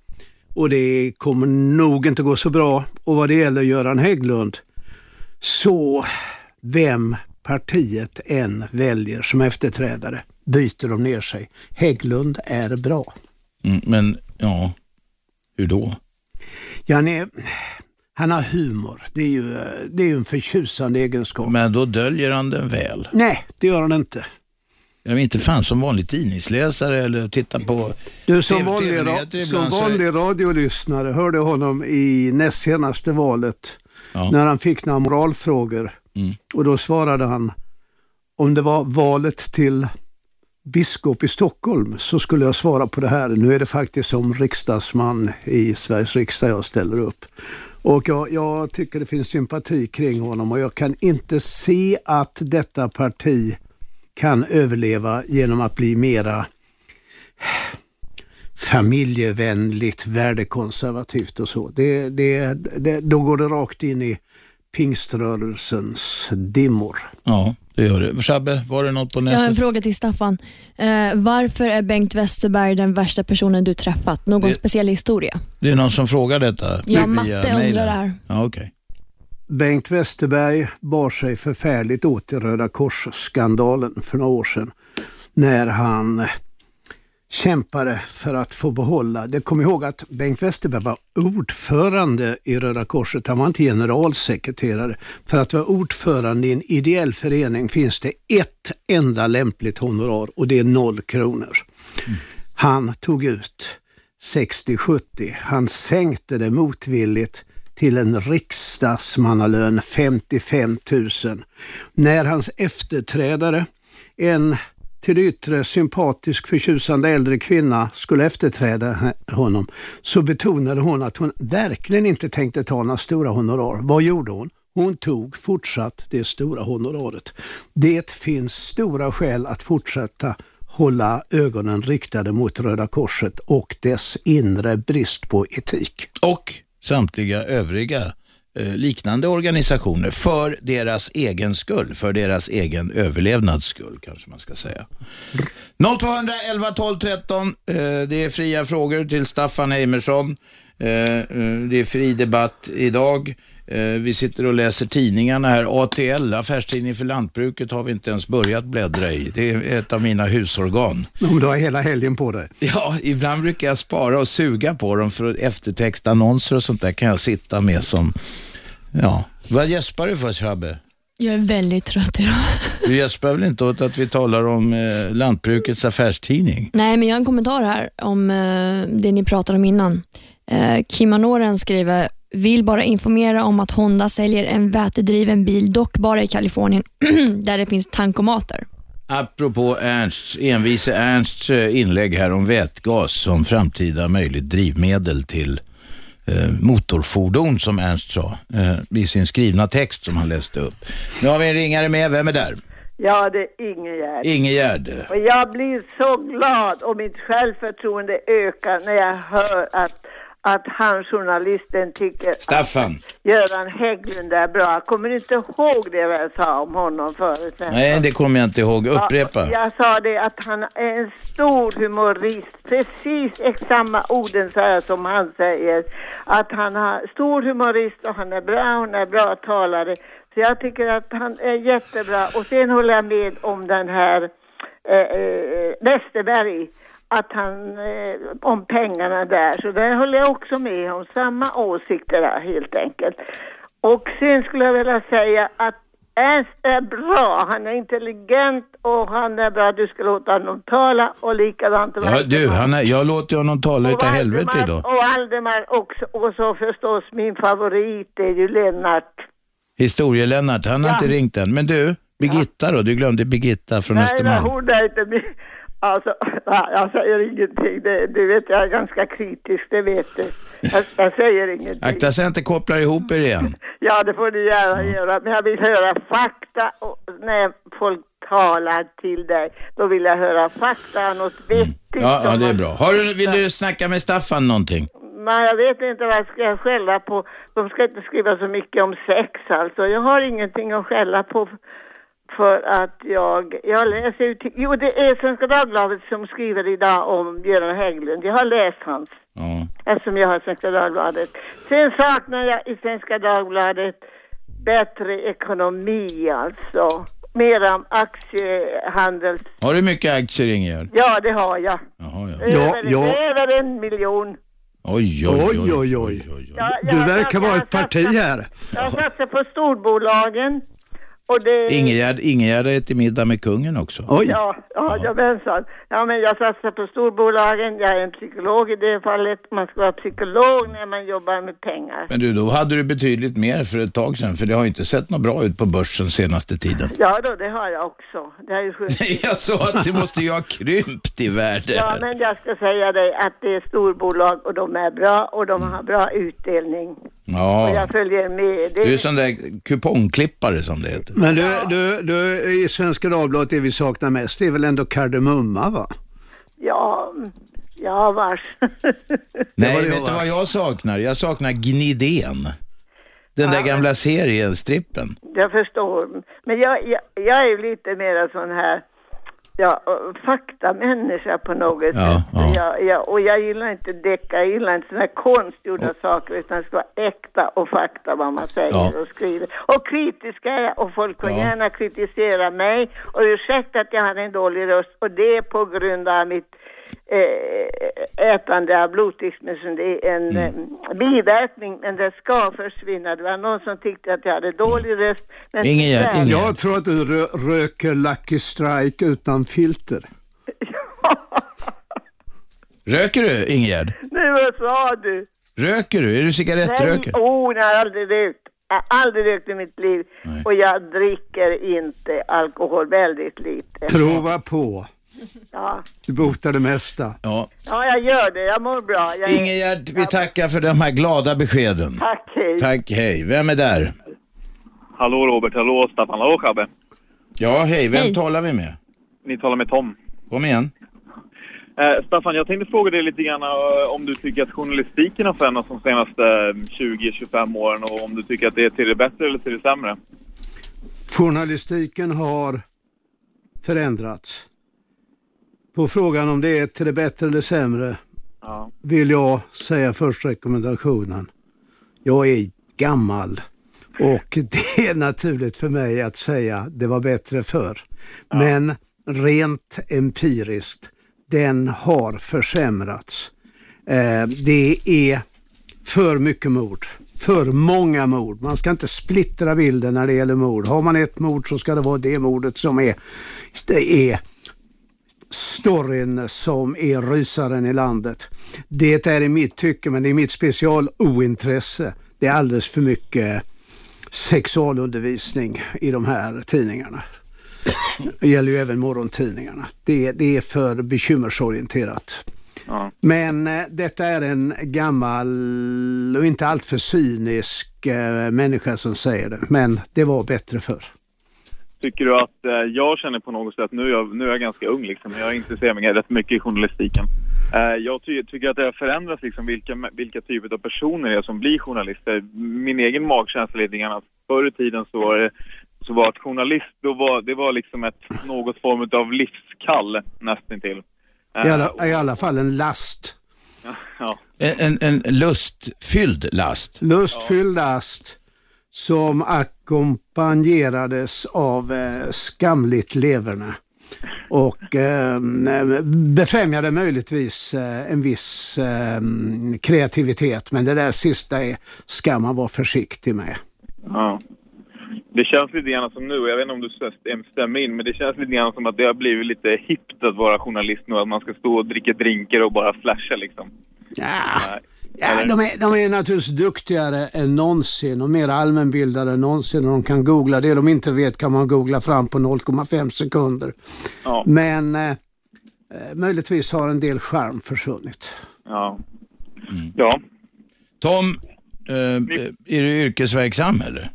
och det kommer nog inte gå så bra. Och vad det gäller Göran Hägglund, så vem partiet än väljer som efterträdare byter de ner sig. Hägglund är bra. Mm, men ja, hur då? Ja, han, är, han har humor. Det är, ju, det är ju en förtjusande egenskap. Men då döljer han den väl. Nej, det gör han inte. Jag inte fan som vanlig tidningsläsare eller titta på Du som vanlig, som vanlig radiolyssnare hörde honom i näst senaste valet när han fick några moralfrågor. Mm. Och då svarade han, om det var valet till biskop i Stockholm så skulle jag svara på det här. Nu är det faktiskt som riksdagsman i Sveriges riksdag jag ställer upp. Och jag, jag tycker det finns sympati kring honom och jag kan inte se att detta parti kan överleva genom att bli mera familjevänligt, värdekonservativt och så. Det, det, det, då går det rakt in i pingströrelsens dimmor. Ja, det gör det. Shabbe, var det något på Jag har en nätet? fråga till Staffan. Eh, varför är Bengt Westerberg den värsta personen du träffat? Någon Det- speciell historia? Det är någon som frågar detta Ja, Matte undrar det här. Ja, okej. Bengt Westerberg bar sig förfärligt åt i Röda Kors-skandalen för några år sedan när han kämpade för att få behålla. Det kom ihåg att Bengt Westerberg var ordförande i Röda Korset. Han var inte generalsekreterare. För att vara ordförande i en ideell förening finns det ett enda lämpligt honorar och det är noll kronor. Han tog ut 60-70. Han sänkte det motvilligt till en riksdagsmannalön 55 000. När hans efterträdare, en till det yttre sympatisk förtjusande äldre kvinna skulle efterträda honom så betonade hon att hon verkligen inte tänkte ta några stora honorar. Vad gjorde hon? Hon tog fortsatt det stora honoraret. Det finns stora skäl att fortsätta hålla ögonen riktade mot Röda Korset och dess inre brist på etik. Och samtliga övriga Eh, liknande organisationer för deras egen skull, för deras egen överlevnads skull kanske man ska säga. 0211 12 13, det är fria frågor till Staffan Eimersson. Eh, eh, det är fri debatt idag. Eh, Vi sitter och läser tidningarna här. ATL, Affärstidning för lantbruket, har vi inte ens börjat bläddra i. Det är ett av mina husorgan. Om du har hela helgen på dig. Ja, ibland brukar jag spara och suga på dem för eftertextannonser och sånt där kan jag sitta med som, ja. Vad gäspar du för Shabbe? Jag är väldigt trött idag. Du gäspar väl inte åt att vi talar om eh, lantbrukets affärstidning? Nej, men jag har en kommentar här om eh, det ni pratade om innan. Eh, Kim Anoren skriver, vill bara informera om att Honda säljer en vätedriven bil, dock bara i Kalifornien, där det finns tankomater. Apropå Ernsts, envise Ernsts eh, inlägg här om vätgas som framtida möjligt drivmedel till eh, motorfordon som Ernst sa eh, i sin skrivna text som han läste upp. Nu har vi en ringare med, vem är där? Ja, det är Ingegärd. Ingegärd. Och jag blir så glad och mitt självförtroende ökar när jag hör att, att han journalisten tycker Staffan. att Göran Hägglund är bra. Jag kommer inte ihåg det jag sa om honom förut. Nej, det kommer jag inte ihåg. Upprepa. Ja, jag sa det att han är en stor humorist. Precis samma orden sa jag som han säger. Att han är stor humorist och han är bra, hon är bra talare. Så jag tycker att han är jättebra. Och sen håller jag med om den här eh, eh, Westerberg. Att han, eh, om pengarna där. Så där håller jag också med om. Samma åsikter där helt enkelt. Och sen skulle jag vilja säga att Ernst är bra. Han är intelligent och han är bra. Du ska låta honom tala och likadant. Ja, du, han är, jag låter honom tala utav helvete idag. Och Valdemar också. Och så förstås min favorit är ju Lennart. Historie-Lennart, han har Ja. inte ringt än. Men du, Birgitta då? Du glömde Birgitta från Nej, Östermalm. hon är inte min... Alltså, ja, jag säger ingenting. Det, du vet, jag är ganska kritisk, det vet du. Jag, jag säger ingenting. Akta så jag inte kopplar ihop er igen. Ja, det får du gärna göra. Men jag vill höra fakta och när folk talar till dig. Då vill jag höra fakta, något vettigt. Ja, ja det är bra. Har du, vill du snacka med Staffan någonting? Men jag vet inte vad jag ska skälla på. De ska inte skriva så mycket om sex alltså. Jag har ingenting att skälla på för att jag, jag läser ju, jo det är Svenska Dagbladet som skriver idag om Göran Hägglund. Jag har läst hans, Ja. eftersom jag har Svenska Dagbladet. Sen saknar jag i Svenska Dagbladet bättre ekonomi alltså. Mera om aktiehandel. Har du mycket aktier Ingegerd? Ja, det har jag. Jaha, ja. Över, ja. över en miljon. Oj, oj, Oj, oj, oj. Ja, Du verkar jag- vara jag ett parti här. Jag satsar på storbolagen. Och det... Ingegärd, Ingegärd har ätit middag med kungen också. Ja, ja, jajamensan. Ja, men jag satsar på storbolagen. Jag är en psykolog i det fallet. Man ska vara psykolog när man jobbar med pengar. Men du, då hade du betydligt mer för ett tag sedan, för det har ju inte sett något bra ut på börsen senaste tiden. Ja, då, det har jag också. Det är ju sjukt. Jag sa att det måste ju ha krympt i värde. Ja, men jag ska säga dig att det är storbolag och de är bra och de har bra utdelning. Och Ja, jag följer med. Det du är sån där kupongklippare som det heter. Men du, du, du, i Svenska Dagbladet, det vi saknar mest, det är väl ändå kardemumma va? Ja, ja vars. Nej, var det vet jag, du va? vad jag saknar? Jag saknar Gnidén. Den där gamla serien, strippen. Jag förstår. Men jag, jag, jag är ju lite mer sån här ja, faktamänniska på något Ja, sätt. ja. Jag, jag, och jag gillar inte decka, jag gillar inte här konstgjorda saker utan det ska vara äkta och fakta vad man säger Ja. och skriver. Och kritisk är jag och folk får Ja. gärna kritisera mig och ursäkta att jag har en dålig röst och det är på grund av mitt ätande av blodtrycksmedicin. Det är en Mm. eh, biverkning, men det ska försvinna. Det var någon som tyckte att jag hade dålig röst. Men tyvärr- Jag tror att du rö röker Lucky Strike utan filter. Röker du, Ingegärd? Nej, vad sa du? Röker du? Är du cigarettrökare? Nej, oh, jag har aldrig rökt. Jag har aldrig rökt i mitt liv. Och jag dricker inte alkohol väldigt lite. Prova på. Ja. Du botar det mesta. Ja. ja, jag gör det. Jag mår bra. Jag är- Ingegärd, vi tackar för de här glada beskeden. Tack, hej. Tack, hej. Vem är där? Hallå Robert, hallå Staffan, hallå Shabbe. Ja, hej. Vem Hej. talar vi med? Ni talar med Tom. Kom igen. Eh, Staffan, jag tänkte fråga dig lite grann eh, om du tycker att journalistiken har förändrats de senaste eh, 20-25 åren och om du tycker att det är till det bättre eller till det sämre? Journalistiken har förändrats. På frågan om det är till det bättre eller sämre Ja. vill jag säga först rekommendationen. Jag är gammal och det är naturligt för mig att säga det var bättre förr. Men rent empiriskt, den har försämrats. Eh, det är för mycket mord. För många mord. Man ska inte splittra bilden när det gäller mord. Har man ett mord så ska det vara det mordet som är, det är storyn som är rysaren i landet. Det är i mitt tycke, men det är mitt special ointresse. Det är alldeles för mycket sexualundervisning i de här tidningarna. Det gäller ju även morgontidningarna. Det, det är för bekymmersorienterat. Ja. Men eh, detta är en gammal och inte alltför cynisk eh, människa som säger det. Men det var bättre förr. Tycker du att, eh, jag känner på något sätt, nu är jag, nu är jag ganska ung liksom, jag intresserar mig rätt mycket i journalistiken. Eh, jag ty tycker att det har förändrats liksom vilka, vilka typer av personer det är som blir journalister. Min egen magkänsla är lite grann att förr i tiden så var det så var att journalist, då var, det var liksom ett, något form av livskall nästintill. I alla, I alla fall en last. Ja. En, en, en lustfylld last. Lustfylld last som ackompanjerades av eh, skamligt leverne och eh, befrämjade möjligtvis eh, en viss eh, kreativitet. Men det där sista är, ska man vara försiktig med. Ja. Det känns lite grann som nu, jag vet inte om du stäm- stämmer in, men det känns lite grann som att det har blivit lite hippt att vara journalist nu. Att man ska stå och dricka drinkar och bara flasha liksom. Ja, ja de, är, de är naturligtvis duktigare än någonsin och mer allmänbildade än någonsin. Och de kan googla det de inte vet kan man googla fram på 0,5 sekunder. Ja. Men eh, eh, möjligtvis har en del charm försvunnit. Ja. Ja. Tom, eh, är du yrkesverksam eller?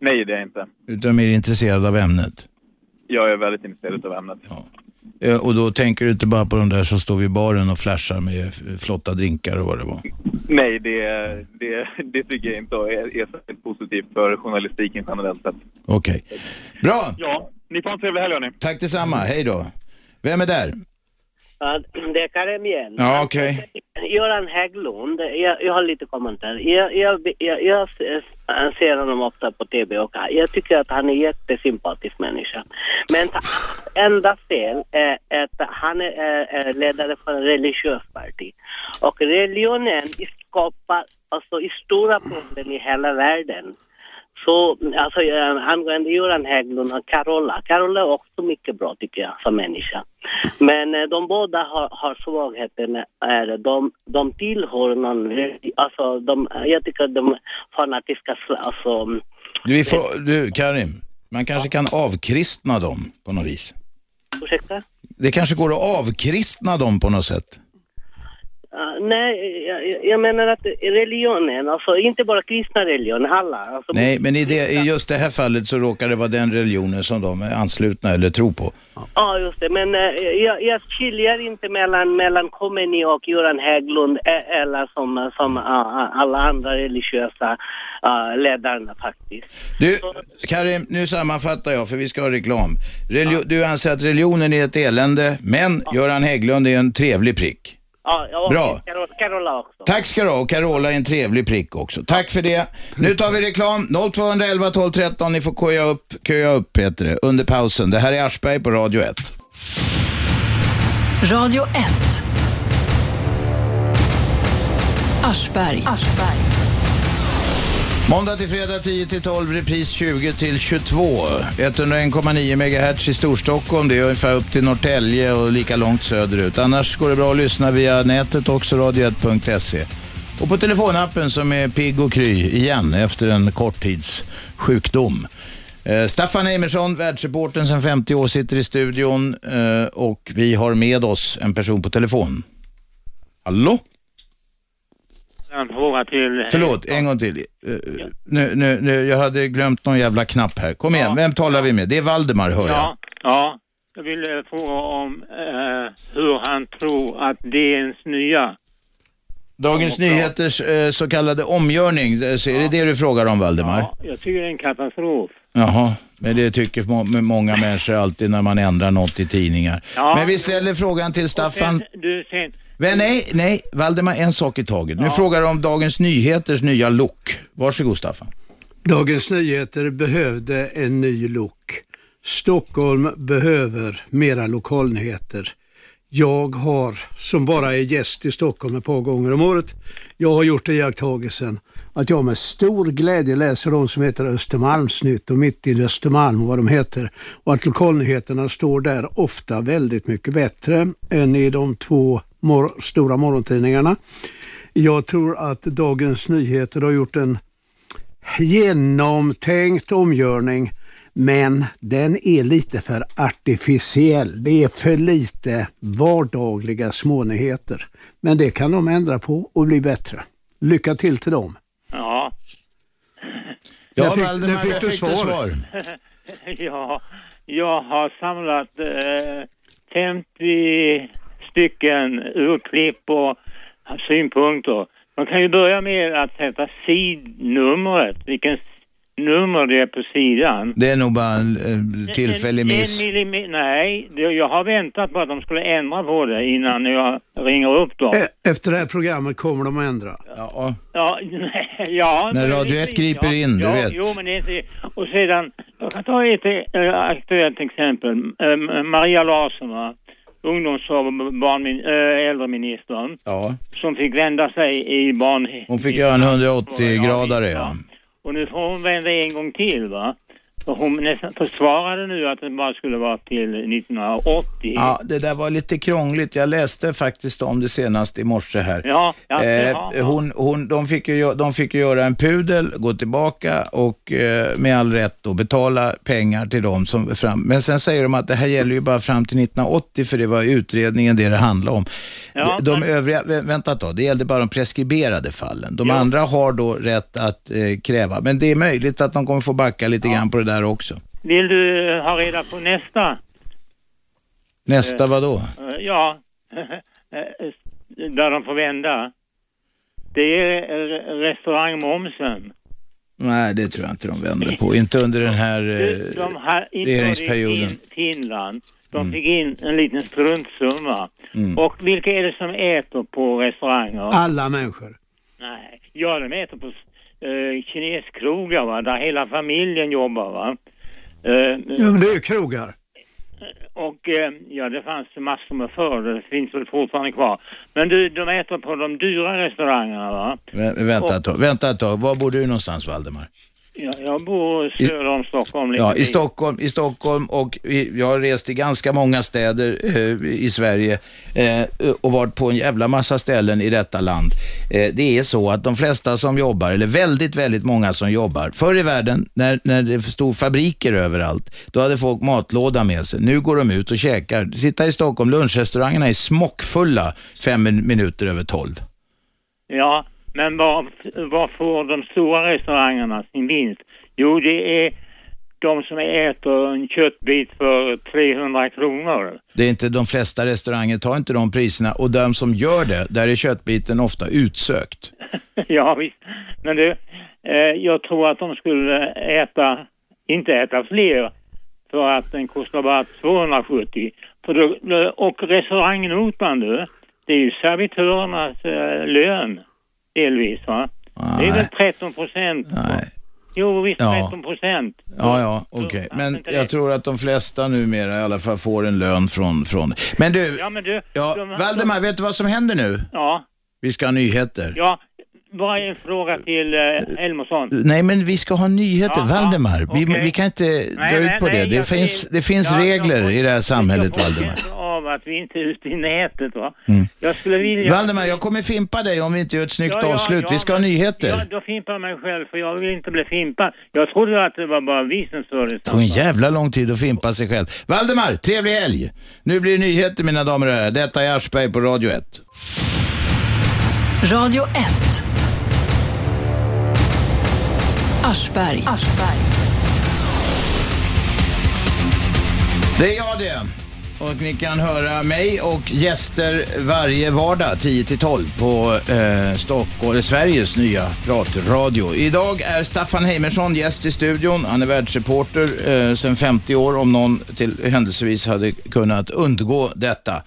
Nej, det är jag inte. Utan mer intresserad av ämnet? Jag är väldigt intresserad av ämnet. Eh, Och då tänker du inte bara på de där som står vid baren och flashar med eh, flotta drinkar och vad det var? Nej, det, det, det tycker jag inte är, är särskilt positivt för journalistiken generellt sett. Okej. Bra! Ja, ni får en trevlig helg hörni. Tack detsamma, hej då. Vem är där? Ja, det är Karim igen. Ja, okej. Göran Hägglund, jag, jag har lite kommentarer. Jag, jag, jag, jag ser honom ofta på TV och jag tycker att han är en jättesympatisk människa. Men enda fel är att han är, ledare för en religiös parti. Och religionen skapar alltså stora problem i hela världen. Så alltså, eh, angående Göran Hägglund och Carola. Carola är också mycket bra tycker jag som människa. Men eh, de båda har, har svagheten är de, de tillhör någon, alltså de, jag tycker de fanatiska, alltså Du, får, du Karim, man kanske kan avkristna dem på något vis. ursäkta? Det kanske går att avkristna dem på något sätt. Uh, nej, jag, jag menar att religionen, alltså inte bara kristna religioner, alla. Alltså, Nej, men i, det, i just det här fallet så råkar det vara den religionen som de är anslutna eller tror på. Ja, just det. Men eh, jag, jag skiljer inte mellan, mellan Khomeini och Göran Hägglund eh, eller som, som eh, alla andra religiösa uh, ledarna faktiskt. Du, Karim, nu sammanfattar jag för vi ska ha reklam. Relio- Du anser att religionen är ett elände, men Göran Hägglund är en trevlig prick. Ja, ja, Bra. Carola också. Tack ska du ha och Carola är en trevlig prick också. Tack för det. Nu tar vi reklam. 0211 12 13. Ni får köa upp, köa upp Peter, under pausen. Det här är Aschberg på Radio 1. Radio 1. Aschberg. Måndag till fredag 10 till 12, repris 20 till 22. 101,9 MHz i Storstockholm, det är ungefär upp till Norrtälje och lika långt söderut. Annars går det bra att lyssna via nätet också, radio1.se. Och på telefonappen som är pigg och kry igen efter en korttidssjukdom. Eh, Staffan Heimersson, världsreportern sedan 50 år, sitter i studion eh, och vi har med oss en person på telefon. Hallå? En fråga till... Förlåt, en gång till. Eh, nu, nu, nu, jag hade glömt någon jävla knapp här. Kom igen, vem talar vi med? Det är Valdemar, hör jag. Ja, ja. Jag vill eh, fråga om eh, hur han tror att DNs nya... Dagens Nyheters eh, så kallade omgörning, eh, så är det det du frågar om, Valdemar? Ja, jag tycker det är en katastrof. Jaha, men det tycker må många människor alltid när man ändrar något i tidningar. Ja. Men vi ställer frågan till Staffan. Sen, du, sen, Men nej, nej, Valdemar, en sak i taget. Nu frågar du om Dagens Nyheters nya look. Varsågod Staffan. Dagens Nyheter behövde en ny look. Stockholm behöver mera lokalnyheter. Jag har, som bara är gäst i Stockholm ett par gånger om året, jag har gjort iakttagelsen att jag med stor glädje läser de som heter Östermalmsnytt och Mitt i Östermalm och vad de heter. Och att lokalnyheterna står där ofta väldigt mycket bättre än i de två mor- stora morgontidningarna. Jag tror att Dagens Nyheter har gjort en genomtänkt omgörning men den är lite för artificiell. Det är för lite vardagliga smånyheter. Men det kan de ändra på och bli bättre. Lycka till till dem. ja. Ja, fick- Valdemar, fick du fick svar. svar. ja, jag har samlat eh, 50 stycken urklipp och synpunkter. Man kan ju börja med att sätta sidnumret, vilken nummer det är på sidan. Det är nog bara en eh, tillfällig En- miss. En millimeter, nej, jag har väntat på att de skulle ändra på det innan jag ringer upp dem. E- Efter det här programmet kommer de att ändra. Ja, Ja, nej, ja. När Radio 1 lite- griper in, du ja, vet. Jo, men det är inte... Och sedan, jag kan ta ett äh, aktuellt exempel. Äh, Maria Larsson, va? Ungdoms och barnmin, äh, äldreministern, ja. som fick vända sig i barn... Hon fick göra en 180-gradare, ja. Och nu får hon vända en gång till, va? Hon nästan försvarade nu att det bara skulle vara till 1980. Ja, det där var lite krångligt. Jag läste faktiskt om det senast i morse här. Ja, ja, Eh, ja, ja. hon, hon, de, fick ju, de fick ju göra en pudel, gå tillbaka och eh, med all rätt då betala pengar till dem som fram. Men sen säger de att det här gäller ju bara fram till 1980 för det var utredningen det det handlade om. Ja, de övriga, vä- vänta tag, det gällde bara de preskriberade fallen. De andra har då rätt att eh, kräva, men det är möjligt att de kommer få backa lite grann på det där också. Vill du ha reda på nästa? Nästa Eh, vad då? Eh, Ja, där de får vända. Det är eh, restaurangmomsen. Nej, det tror jag inte de vänder på. Inte under den här De, eh, i regeringsperioden. fin, Finland. De Mm. fick in en liten struntsumma. Mm. Och vilka är det som äter på restauranger? Alla människor. Nej, ja de äter på uh, kineskrogar va, där hela familjen jobbar va. Eh, Ja, men det är ju krogar. Och eh, ja, det fanns massor med förr, det finns väl fortfarande kvar. Men du, de äter på de dyra restaurangerna va? Vä- Vänta ett tag, vänta ett tag. Var bor du någonstans Valdemar? Ja, jag bor söder om Stockholm. Ja, i. Stockholm, i Stockholm och i, jag har rest i ganska många städer eh, i Sverige eh, och varit på en jävla massa ställen i detta land. Eh, det är så att de flesta som jobbar, eller väldigt, väldigt många som jobbar, förr i världen när, när det stod fabriker överallt, då hade folk matlåda med sig. Nu går de ut och käkar. Titta i Stockholm, lunchrestaurangerna är smockfulla fem min- minuter över tolv. Ja, men var, var får de stora restaurangerna sin vinst? Jo, det är de som äter en köttbit för 300 kronor. Det är inte de flesta restauranger tar inte de priserna och de som gör det, där är köttbiten ofta utsökt. ja, visst. Men du, eh, jag tror att de skulle äta, inte äta fler, för att den kostar bara 270. För då, och restaurangnotan du, det är ju servitörernas eh, lön, delvis va? Det är väl 13 procent? Nej. Jo, visst, Ja. 13 procent. Ja, ja, okej. Men jag tror att de flesta numera i alla fall får en lön från... från... Men du, Ja, men du... ja, de- Valdemar, vet du vad som händer nu? Ja, Vi ska ha nyheter. ja. Bara en fråga till uh, Elmersson. Nej, men vi ska ha nyheter. Ja, Valdemar, ja, vi, vi kan inte Nej, dra nej, ut på nej, det. Det finns, det finns regler i det här samhället, Valdemar. Av att vi inte är ute i nätet va. Mm. Jag skulle vilja... Valdemar, jag kommer fimpa dig om vi inte gör ett snyggt Ja, ja, avslut. ja, vi ska ha men- nyheter. Ja, då fimpar jag mig själv för jag vill inte bli fimpad. Jag trodde att det var bara vi som störde Det tog en jävla lång tid att fimpa sig själv. Valdemar, trevlig helg! Nu blir det nyheter mina damer och herrar. Detta är Aschberg på Radio 1. Radio 1. Aschberg. Det är jag det. Och ni kan höra mig och gäster varje vardag 10 till 12 på eh, Stockholm, eh, Sveriges nya pratradio. Idag är Staffan Heimersson gäst i studion. Han är världsreporter eh, sedan 50 år om någon till händelsevis hade kunnat undgå detta.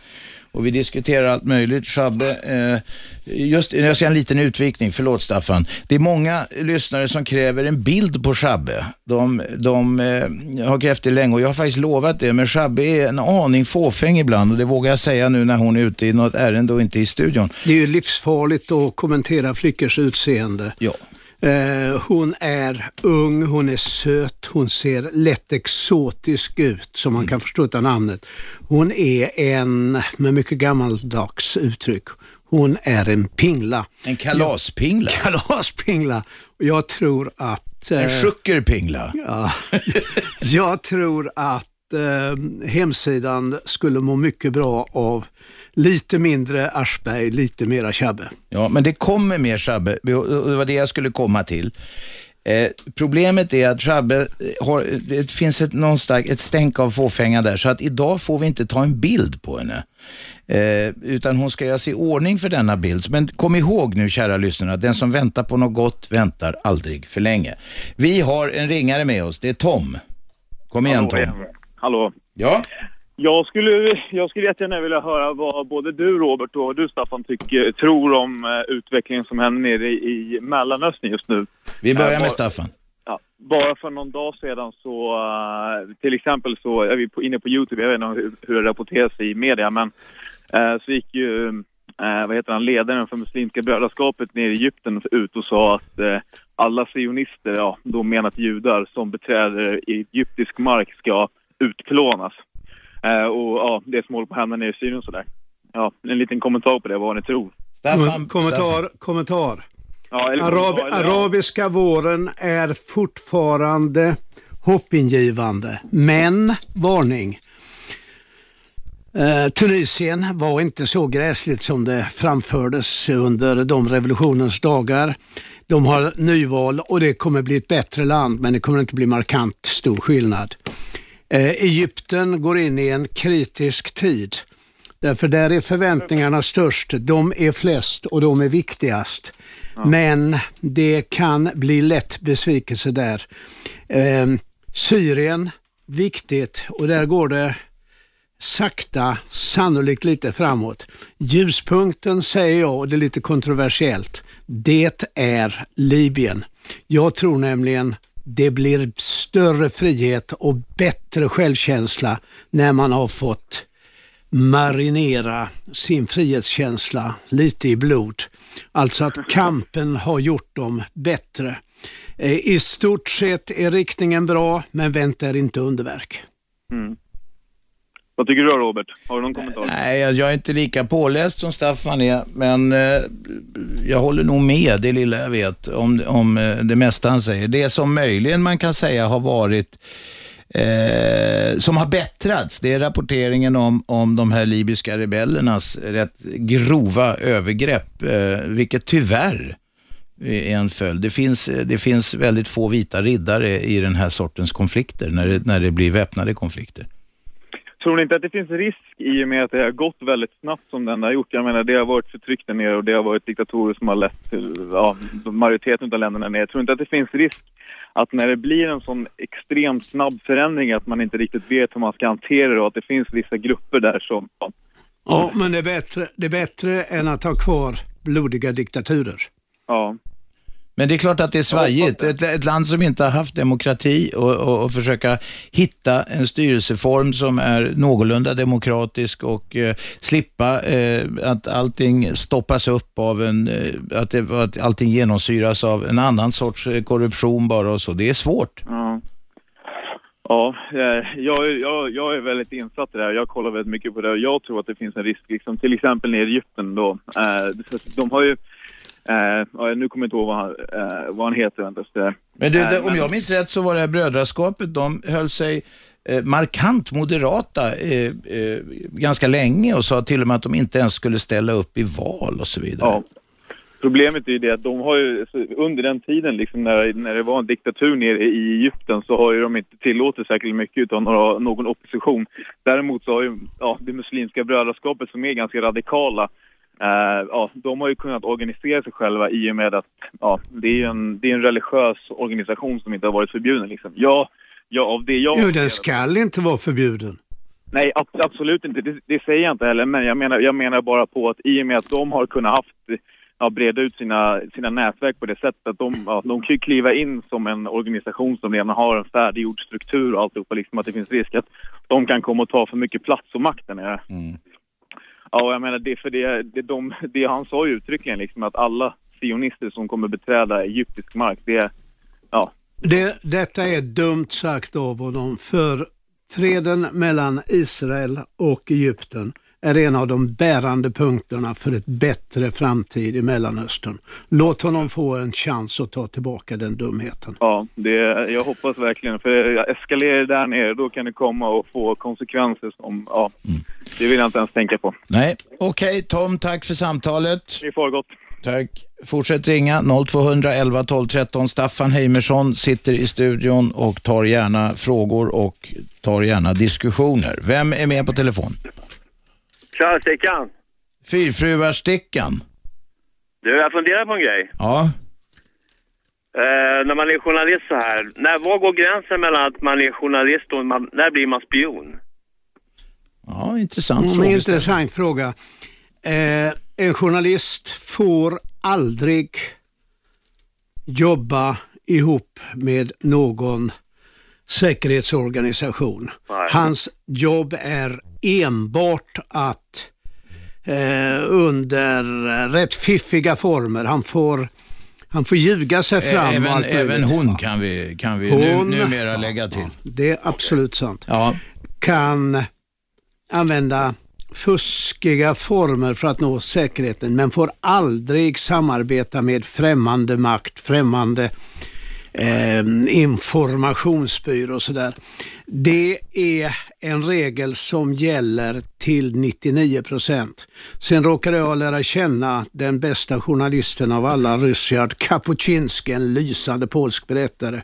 Och vi diskuterar allt möjligt. Shabbe, eh, just, jag ska en liten utvikning, förlåt Staffan. Det är många lyssnare som kräver en bild på Shabbe. De, de eh, har krävt det länge och jag har faktiskt lovat det, men Shabbe är en aning fåfäng ibland och det vågar jag säga nu när hon är ute i något ärende och inte i studion. Det är ju livsfarligt att kommentera flickors utseende. Ja. Eh, hon är ung, hon är söt, hon ser lätt exotisk ut som man kan förstå av namnet. Hon är en, med mycket gammaldags uttryck, hon är en pingla. En kalaspingla? Kalaspingla. Och jag tror att... En eh, suckerpingla? Ja, jag tror att eh, hemsidan skulle må mycket bra av lite mindre Aschberg, lite mera Chabbe. Ja, men det kommer mer Shabbe och det var det jag skulle komma till. Eh, problemet är att Shabbe eh, har, det finns ett, någonstans ett stänk av fåfänga där, så att idag får vi inte ta en bild på henne. Eh, utan hon ska göra sig i ordning för denna bild. Men kom ihåg nu kära lyssnare, att den som väntar på något gott väntar aldrig för länge. Vi har en ringare med oss, det är Tom. Kom igen Hallå, Tom. ja. Hallå. Ja? Jag skulle, jag skulle jättegärna vilja höra vad både du Robert och du Staffan tycker, tror om eh, utvecklingen som händer nere i, Mellanöstern just nu. Vi börjar Eh, med Staffan. Ja, bara för någon dag sedan så, eh, till exempel så är vi inne på Youtube, jag vet inte hur, det rapporteras i media, men så gick ju, vad heter han, ledaren för Muslimska brödraskapet nere i Egypten ut och sa att alla sionister, ja, då menat judar, som beträder egyptisk mark ska utplånas. Eh, och ja, det som håller på att hända nere i Syrien och sådär. Ja, en liten kommentar på det, vad ni tror. kommentar, kommentar. Ja, eller Arab, kommentar, ja. arabiska våren är fortfarande hoppingivande, men varning. Eh, Tunisien var inte så gräsligt som det framfördes under de revolutionens dagar. De har nyval och det kommer bli ett bättre land men det kommer inte bli markant stor skillnad. Eh, Egypten går in i en kritisk tid. Därför där är förväntningarna störst. De är flest och de är viktigast. Men det kan bli lätt besvikelse där. Eh, Syrien, viktigt och där går det sakta, sannolikt lite framåt. Ljuspunkten säger jag, och det är lite kontroversiellt, det är Libyen. Jag tror nämligen det blir större frihet och bättre självkänsla när man har fått marinera sin frihetskänsla lite i blod. Alltså att kampen har gjort dem bättre. Eh, I stort sett är riktningen bra, men vänta er inte underverk. Mm. Vad tycker du då Robert? Har du någon kommentar? Nej, jag, jag är inte lika påläst som Staffan är, men eh, jag håller nog med det lilla jag vet om, om eh, det mesta han säger. Det som möjligen man kan säga har varit Eh, som har bättrats, det är rapporteringen om, om de här libyska rebellernas rätt grova övergrepp, eh, vilket tyvärr är en följd. Det finns, eh, det finns väldigt få vita riddare i den här sortens konflikter, när det, när det blir väpnade konflikter. Tror ni inte att det finns risk i och med att det har gått väldigt snabbt som den har gjort? Jag menar, det har varit förtryck där nere och det har varit diktatorer som har lett till ja, majoriteten av länderna nere. Tror ni inte att det finns risk att när det blir en sån extremt snabb förändring att man inte riktigt vet hur man ska hantera det och att det finns vissa grupper där som... Ja, Ja, men det är bättre, det är bättre än att ha kvar blodiga diktaturer. ja. Men det är klart att det är svajigt. Ett, ett land som inte har haft demokrati och, och, och försöka hitta en styrelseform som är någorlunda demokratisk och eh, slippa eh, att allting stoppas upp av en, eh, att, det, att allting genomsyras av en annan sorts eh, korruption bara och så. Det är svårt. Ja. Ja, eh, jag, är- jag, jag är väldigt insatt i det här. Jag kollar väldigt mycket på det. Jag tror att det finns en risk, liksom, till exempel nere i Egypten då. Eh, de har ju, ja, nu kommer jag inte ihåg vad han, eh, vad han heter. Men du, Eh, det, om jag minns rätt så var det här brödraskapet, de höll sig eh, markant moderata eh, eh, ganska länge och sa till och med att de inte ens skulle ställa upp i val och så vidare. Ja. Problemet är ju det att de har ju, under den tiden liksom när, när det var en diktatur nere i Egypten så har ju de inte tillåtit särskilt mycket utan några, någon opposition. Däremot så har ju ja, det muslimska brödraskapet som är ganska radikala, eh, ja, de har ju kunnat organisera sig själva i och med att ja, det är ju en, det är en religiös organisation som inte har varit förbjuden. Liksom. Ja, ja, av det jag Jo, den skall inte vara förbjuden. Nej, ab- absolut inte. Det, det säger jag inte heller. Men jag menar, jag menar bara på att i och med att de har kunnat haft, ja, breda ut sina, sina nätverk på det sättet att de, ja, de kan ju kliva in som en organisation som redan har en färdiggjord struktur och alltihopa. Liksom att det finns risk att de kan komma och ta för mycket plats och makt där nere. Ja, jag menar, det, för det, det, de, det han sa ju uttryckligen liksom att alla sionister som kommer beträda egyptisk mark, det är, ja, Det, detta är dumt sagt av honom, för freden mellan Israel och Egypten är en av de bärande punkterna för ett bättre framtid i Mellanöstern. Låt honom få en chans att ta tillbaka den dumheten. Ja, det, jag hoppas verkligen. För eskalerar det där nere, då kan det komma och få konsekvenser som, ja, det vill jag inte ens tänka på. Nej, okej Tom, tack för samtalet. Det får gott. Tack. Fortsätt ringa 0200 11 12 13. Staffan Heimersson sitter i studion och tar gärna frågor och tar gärna diskussioner. Vem är med på telefon? Tja, Stickan. Fyrfruar-Stickan. Du, jag funderar på en grej. Ja. Eh, när man är journalist så här, när, var går gränsen mellan att man är journalist och man, när blir man spion? Ja, intressant Mm, frågeställning. intressant fråga. Eh, en journalist får aldrig jobba ihop med någon säkerhetsorganisation. Nej. Hans jobb är enbart att eh, under rätt fiffiga former, han får, han får ljuga sig fram. och Även, allt även hon kan vi, kan vi Hon- nu, numera lägga till. Det är absolut sant. Ja. Kan använda fuskiga former för att nå säkerheten men får aldrig samarbeta med främmande makt, främmande eh, informationsbyrå och sådär. Det är en regel som gäller till 99 procent. Sen råkade jag lära känna den bästa journalisten av alla, Ryszard Kapuscinski, en lysande polsk berättare.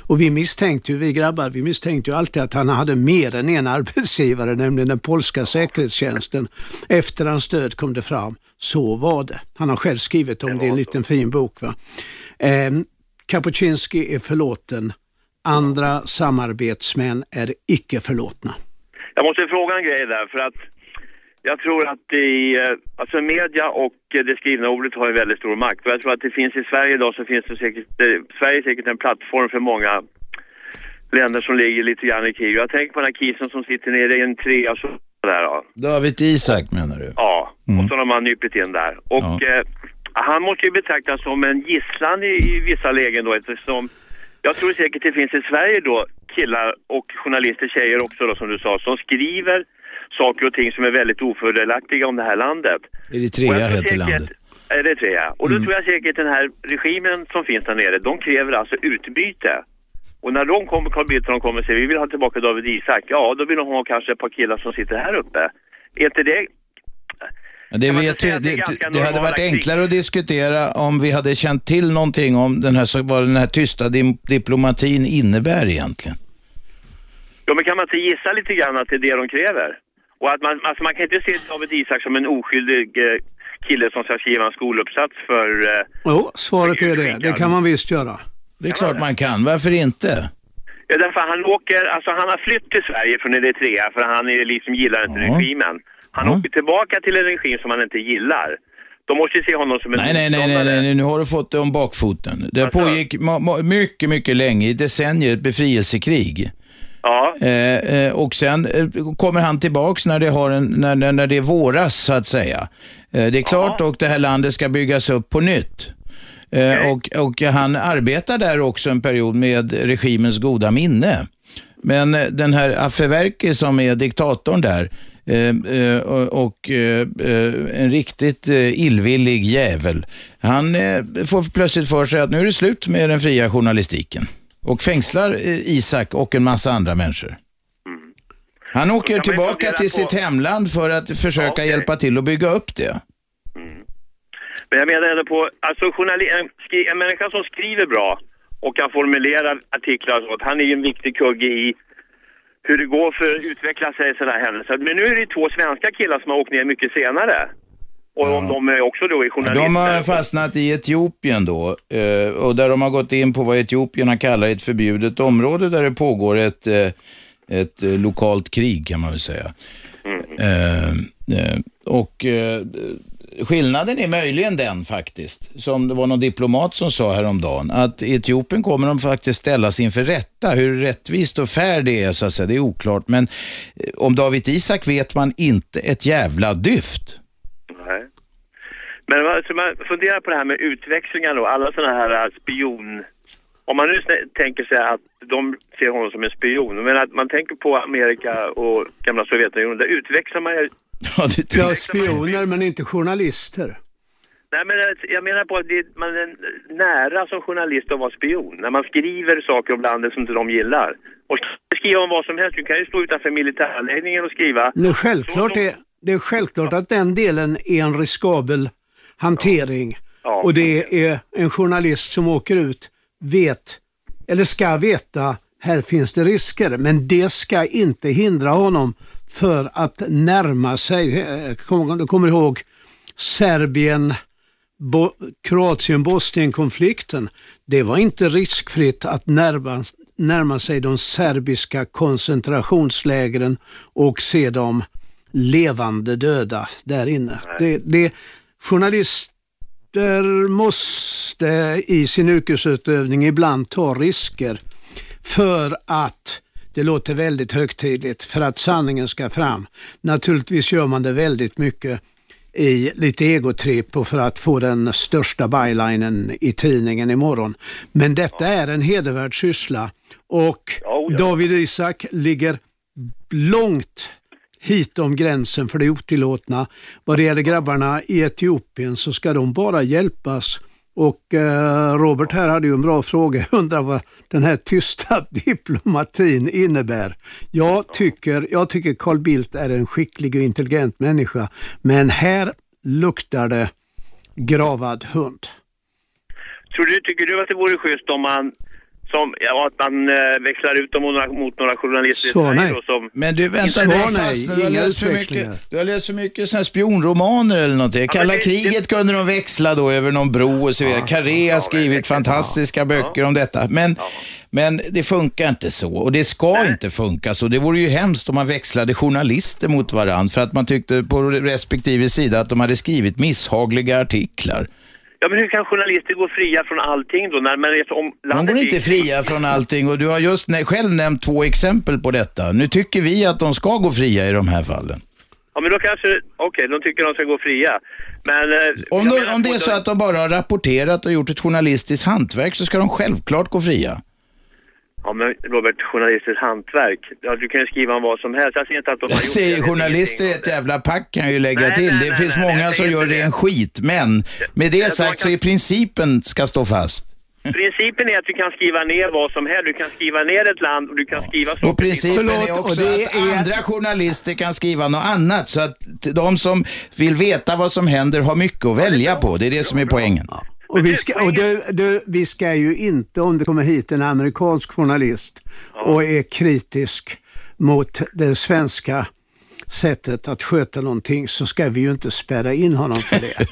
Och vi misstänkte ju, vi grabbar, vi misstänkte ju alltid att han hade mer än en arbetsgivare, nämligen den polska säkerhetstjänsten. Efter hans död kom det fram, så var det. Han har själv skrivit om det i en liten fin bok. Va? Kapuscinski är förlåten, andra samarbetsmän är icke förlåtna. Jag måste fråga en grej där, för att jag tror att i, eh, alltså media och det skrivna ordet har ju väldigt stor makt. Och jag tror att det finns i Sverige idag så finns det säkert, eh, Sverige är säkert en plattform för många länder som ligger lite grann i krig. Jag tänker på den här kisen som sitter nere i en trea så där då. David Isak menar du? Ja, och så har man nypit in där. Och eh, han måste ju betraktas som en gisslan i, i vissa lägen då eftersom jag tror säkert det finns i Sverige då killar och journalister, tjejer också då som du sa, som skriver saker och ting som är väldigt ofördelaktiga om det här landet. Eritrea heter säkert- landet. Eritrea. Och då Mm. tror jag säkert den här regimen som finns där nere, de kräver alltså utbyte. Och när de kommer, Carl Bildt och de kommer och säger vi vill ha tillbaka David Isak, ja då vill de ha kanske ett par killar som sitter här uppe. Är inte det Det, vet det det, det hade varit krig? enklare att diskutera om vi hade känt till någonting om den här, så- vad den här tysta diplomatin innebär egentligen. Ja, men kan man inte gissa lite grann att det är det de kräver? Och att man, alltså man kan inte se David Isak som en oskyldig eh, kille som ska skriva en skoluppsats för... Eh, Jo, svaret är det. Det kan man visst göra. Det är klart man kan, varför inte? ja, därför han åker, alltså han har flytt till Sverige från Eritrea för han är liksom gillar inte Ja. regimen. Han åker tillbaka till en regim som han inte gillar. De måste ju se honom som en Nej, nej, nej, nej, nej, nu har du fått det om bakfoten. Det pågick ma- ma- mycket, mycket länge, i decennier, ett befrielsekrig. Ja. Eh, eh, och sen eh, kommer han tillbaks när det, har en, när, när, när det är våras, så att säga. Eh, det är klart och det här landet ska byggas upp på nytt. Eh, och, och han arbetar där också en period med regimens goda minne. Men eh, den här Afewerki som är diktatorn där och, och eh, eh, en riktigt eh, illvillig jävel. Han eh, får plötsligt för sig att nu är det slut med den fria journalistiken och fängslar eh, Isak och en massa andra människor. Han åker tillbaka till sitt hemland för att försöka hjälpa till att bygga upp det. Men jag menar ändå på, alltså en, en människa som skriver bra och kan formulera artiklar och sånt, han är ju en viktig kugge i hur det går för att utveckla sig i sådana här händelser. Men nu är det två svenska killar som har åkt ner mycket senare. Och om de är också då är journalister. De har fastnat i Etiopien då eh, och där de har gått in på vad etiopierna kallar ett förbjudet område där det pågår ett, eh, ett eh, lokalt krig kan man väl säga. Eh, och skillnaden är möjligen den faktiskt, som det var någon diplomat som sa häromdagen, att i Etiopien kommer de faktiskt ställas inför rätta. Hur rättvist och fair det är så att säga, det är oklart. Men eh, om David Isak vet man inte ett jävla dyft. Nej. Men alltså, man funderar på det här med utväxlingar då, alla sådana här eh, spion... Om man nu tänker sig att de ser honom som en spion, men att man tänker på Amerika och gamla Sovjetunionen, där utväxlar man ju... Ja, spioner men inte journalister. Nej men jag- jag menar på att det, man är nära som journalist att vara spion. När man skriver saker om landet som inte de gillar. Och skriva om vad som helst, du kan ju stå utanför militäranläggningen och skriva. Det är, självklart är, det är självklart att den delen är en riskabel hantering. Och det är en journalist som åker ut, vet, eller ska veta, här finns det risker. Men det ska inte hindra honom för att närma sig, eh, du kommer ihåg Serbien, Bo, Kroatien, Bosnien-konflikten. Det var inte riskfritt att närma, närma sig de serbiska koncentrationslägren och se dem levande döda där inne. Det, det, journalister måste i sin yrkesutövning ibland ta risker för att det låter väldigt högtidligt för att sanningen ska fram. Naturligtvis gör man det väldigt mycket i lite egotripp och för att få den största bylinen i tidningen imorgon. Men detta är en hedervärd syssla och David Isak ligger långt hitom gränsen för det otillåtna. Vad det gäller grabbarna i Etiopien så ska de bara hjälpas. Och eh, Robert här hade ju en bra fråga. Jag undrar vad den här tysta diplomatin innebär. Jag tycker, jag tycker Carl Bildt är en skicklig och intelligent människa. Men här luktar det gravad hund. Tror du, tycker du att det vore schysst om man som, ja, att man eh, växlar ut dem mot några, mot några journalister i Så Sverige nej. då, som... Men du, vänta, Svar du har, nej, du har, läst för mycket, du har läst för mycket såna spionromaner eller någonting. Kalla kriget kunde de växla då över någon bro och så vidare. Carré har skrivit fantastiska böcker om detta. Men, men det funkar inte så och det ska inte funka så. Det vore ju hemskt om man växlade journalister mot varandra för att man tyckte på respektive sida att de hade skrivit misshagliga artiklar. Ja, men hur kan journalister gå fria från allting då? När man så om De landet går inte fria från allting och du har just själv nämnt två exempel på detta. Nu tycker vi att de ska gå fria i de här fallen. Ja, men då kanske, okej, de tycker de ska gå fria. Men... eh, Om, de, om det är så att de bara har rapporterat och gjort ett journalistiskt hantverk så ska de självklart gå fria. Ja, men Robert, journalisters hantverk. Ja, du kan ju skriva om vad som helst. Jag ser inte att de har gjort det. journalister är ett jävla pack kan jag ju lägga Nej, till. nej, det nej, finns nej, många nej, som är gör ren skit. Men med det sagt så är principen ska stå fast. Principen är att du kan skriva ner vad som helst. Du kan skriva ner ett land och du kan skriva saker. Och principen är också att andra journalister kan skriva något annat så att de som vill veta vad som händer har mycket att välja på. Det är det som är poängen. Och, vi ska, och du, du, vi ska ju inte, om det kommer hit en amerikansk journalist och är kritisk mot det svenska sättet att sköta någonting så ska vi ju inte spärra in honom för det.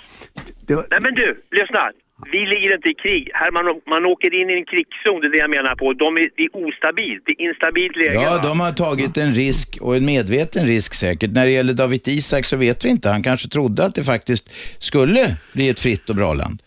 det var, Nej, men du, lyssna. Vi ligger inte i krig. Här man, man åker in i en krigszon, det är det jag menar på. De är, det är ostabilt, det är instabilt läge. Ja, va? de har tagit en risk och en medveten risk säkert. När det gäller David Isak så vet vi inte. Han kanske trodde att det faktiskt skulle bli ett fritt och bra land.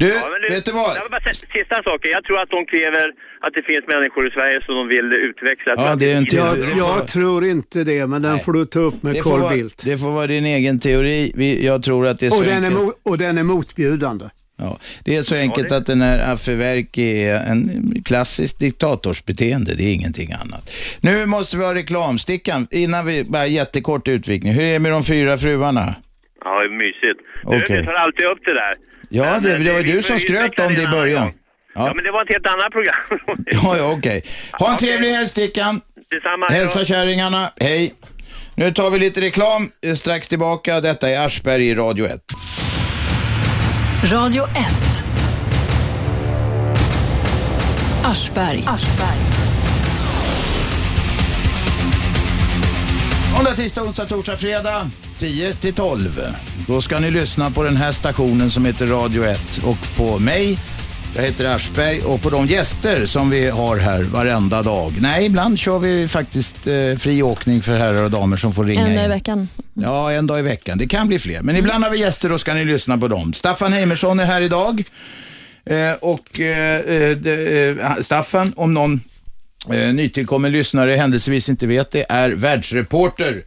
Du, Ja, men vet du vad? Jag vill bara säga, sista saken. Jag tror att de kräver att det finns människor i Sverige som de vill utveckla. Jag Ja, det är en Jag, teori. jag tror inte det, men den får du ta upp med Det Carl Bildt. det får vara din egen teori. Vi, jag tror att det är så Och den är, och den är motbjudande. Ja, det är så enkelt att den här Affe Werki är en klassisk diktatorsbeteende, det är ingenting annat. Nu måste vi ha reklamstickan, innan vi, bara jättekort utvikning. Hur är det med de fyra fruarna? Ja, det är mysigt. Okej. Du, du tar alltid upp det där. Ja, Men, det, eh, det var du som skröt om det i början. Ja, Ja, men det var ett helt annat program. ja, ja okej. Ha en trevlig helg Stickan. Detsamma. Hälsa kärringarna, hej. Nu tar vi lite reklam, eh, strax tillbaka. Detta är Aschberg i Radio 1. Radio 1. Aschberg. Måndag, tisdag, onsdag, torsdag, fredag 10 till 12. Då ska ni lyssna på den här stationen som heter Radio 1 och på mig, jag heter Aschberg och på de gäster som vi har här varenda dag. Nej, ibland kör vi faktiskt eh, fri åkning för herrar och damer som får ringa En dag i in. veckan. Ja, en dag i veckan. Det kan bli fler. Men ibland har vi gäster, då ska ni lyssna på dem. Staffan Heimersson är här idag. Eh, och eh, eh, det, eh, Staffan, om någon eh, nytillkommen lyssnare händelsevis inte vet det, är världsreporter.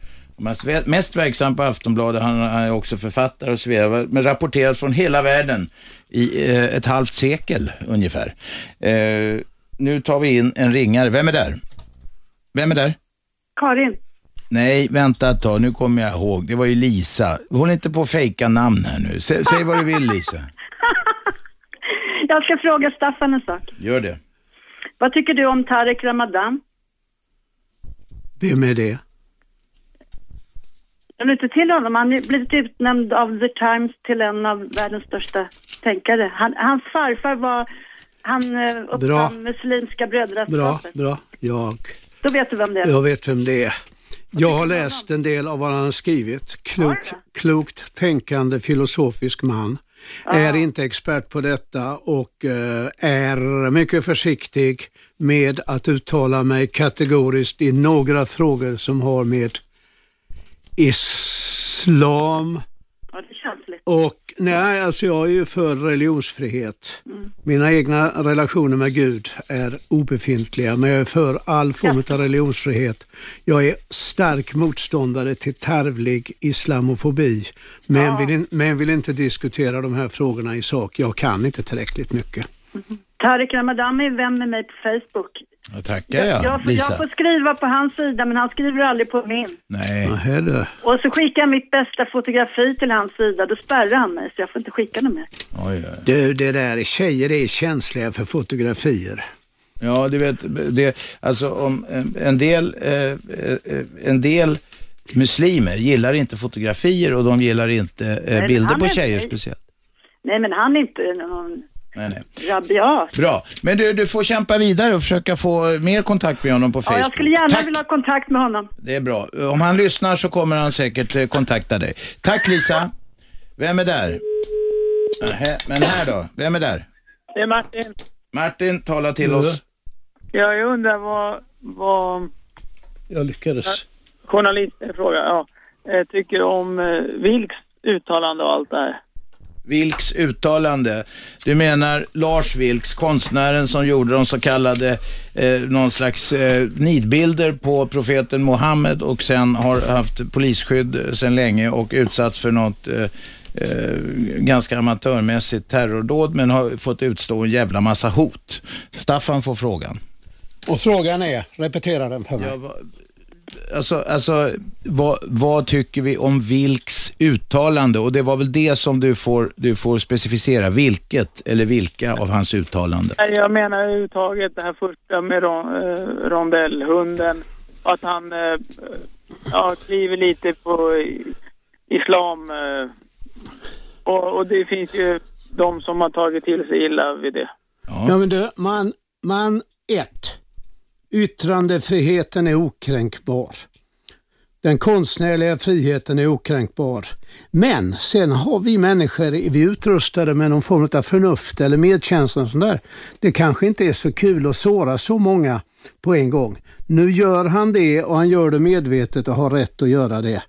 Mest verksam på Aftonbladet, han han är också författare och så vidare, men rapporterat från hela världen i eh, ett halvt sekel ungefär. Eh, nu tar vi in en ringare. Vem är där? Vem är där? Karin. Nej, vänta ett tag. Nu kommer jag ihåg. Det var ju Lisa. Håll inte på att fejka namn här nu. Sä, säg vad du vill Lisa. Jag ska fråga Staffan en sak. Gör det. Vad tycker du om Tarek Ramadan? Vem är det? Känner du inte till honom? Han har blivit utnämnd av The Times till en av världens största tänkare. Han, hans farfar var, han eh, Bra. uppfann Muslimska Bra, brödraskapet. bra. Jag, Då vet du vem det är. jag vet vem det är. Jag har läst en del av vad han har skrivit. Klok, klokt tänkande filosofisk man. Är inte expert på detta och eh, är mycket försiktig med att uttala mig kategoriskt i några frågor som har med islam Ja, det känns lite. och nej, alltså jag är ju för religionsfrihet. Mina egna relationer med Gud är obefintliga, men jag är för all form av religionsfrihet. Jag är stark motståndare till tarvlig islamofobi, men, vill, in, men vill inte diskutera de här frågorna i sak. Jag kan inte tillräckligt mycket. Tarek Ramadan är vän med mig på Facebook. Tackar jag, jag, får, Lisa. jag får skriva på hans sida, men han skriver aldrig på min. Nej. Nähä du. Och så skickar jag mitt bästa fotografi till hans sida, då spärrar han mig, så jag får inte skicka något mer. Oj, oj. Du, det där, tjejer är känsliga för fotografier. Ja, du vet, det, alltså om en- del, eh, eh, en del muslimer gillar inte fotografier och de gillar inte eh, men bilder på tjejer speciellt. Nej, men han är inte någon Nej, nej. rabiat. Bra, men du, du får kämpa vidare och försöka få mer kontakt med honom på Ja, Facebook. jag skulle gärna Tack, vilja ha kontakt med honom. det är bra. Om han lyssnar så kommer han säkert eh, kontakta dig. Tack Lisa. Vem är där? Nähä, men här då? Vem är där? Det är Martin. Martin, tala till oss. Ja, jag undrar vad, vad Jag lyckades. journalisten frågar, ja, eh, tycker om eh, Vilks uttalande och allt det här. Vilks uttalande. Du menar Lars Vilks, konstnären som gjorde de så kallade eh, någon slags eh, nidbilder på profeten Mohammed och sen har haft polisskydd sedan länge och utsatts för något eh, eh, ganska amatörmässigt terrordåd men har fått utstå en jävla massa hot. Staffan får frågan. Och frågan är, repetera den för mig. Alltså, alltså vad, vad tycker vi om Vilks uttalande? Och det var väl det som du får, du får specificera. Vilket eller vilka av hans uttalanden? Nej, Jag menar överhuvudtaget det här första med ron, eh, rondellhunden. Att han eh, ja, kliver lite på islam. Eh, och, och det finns ju de som har tagit till sig illa vid det. Ja. men du, man, man, ett. Yttrandefriheten är okränkbar. Den konstnärliga friheten är okränkbar. Men sen har vi människor, vi är utrustade med någon form av förnuft eller medkänsla och sånt där. Det kanske inte är så kul att såra så många på en gång. Nu gör han det och han gör det medvetet och har rätt att göra det.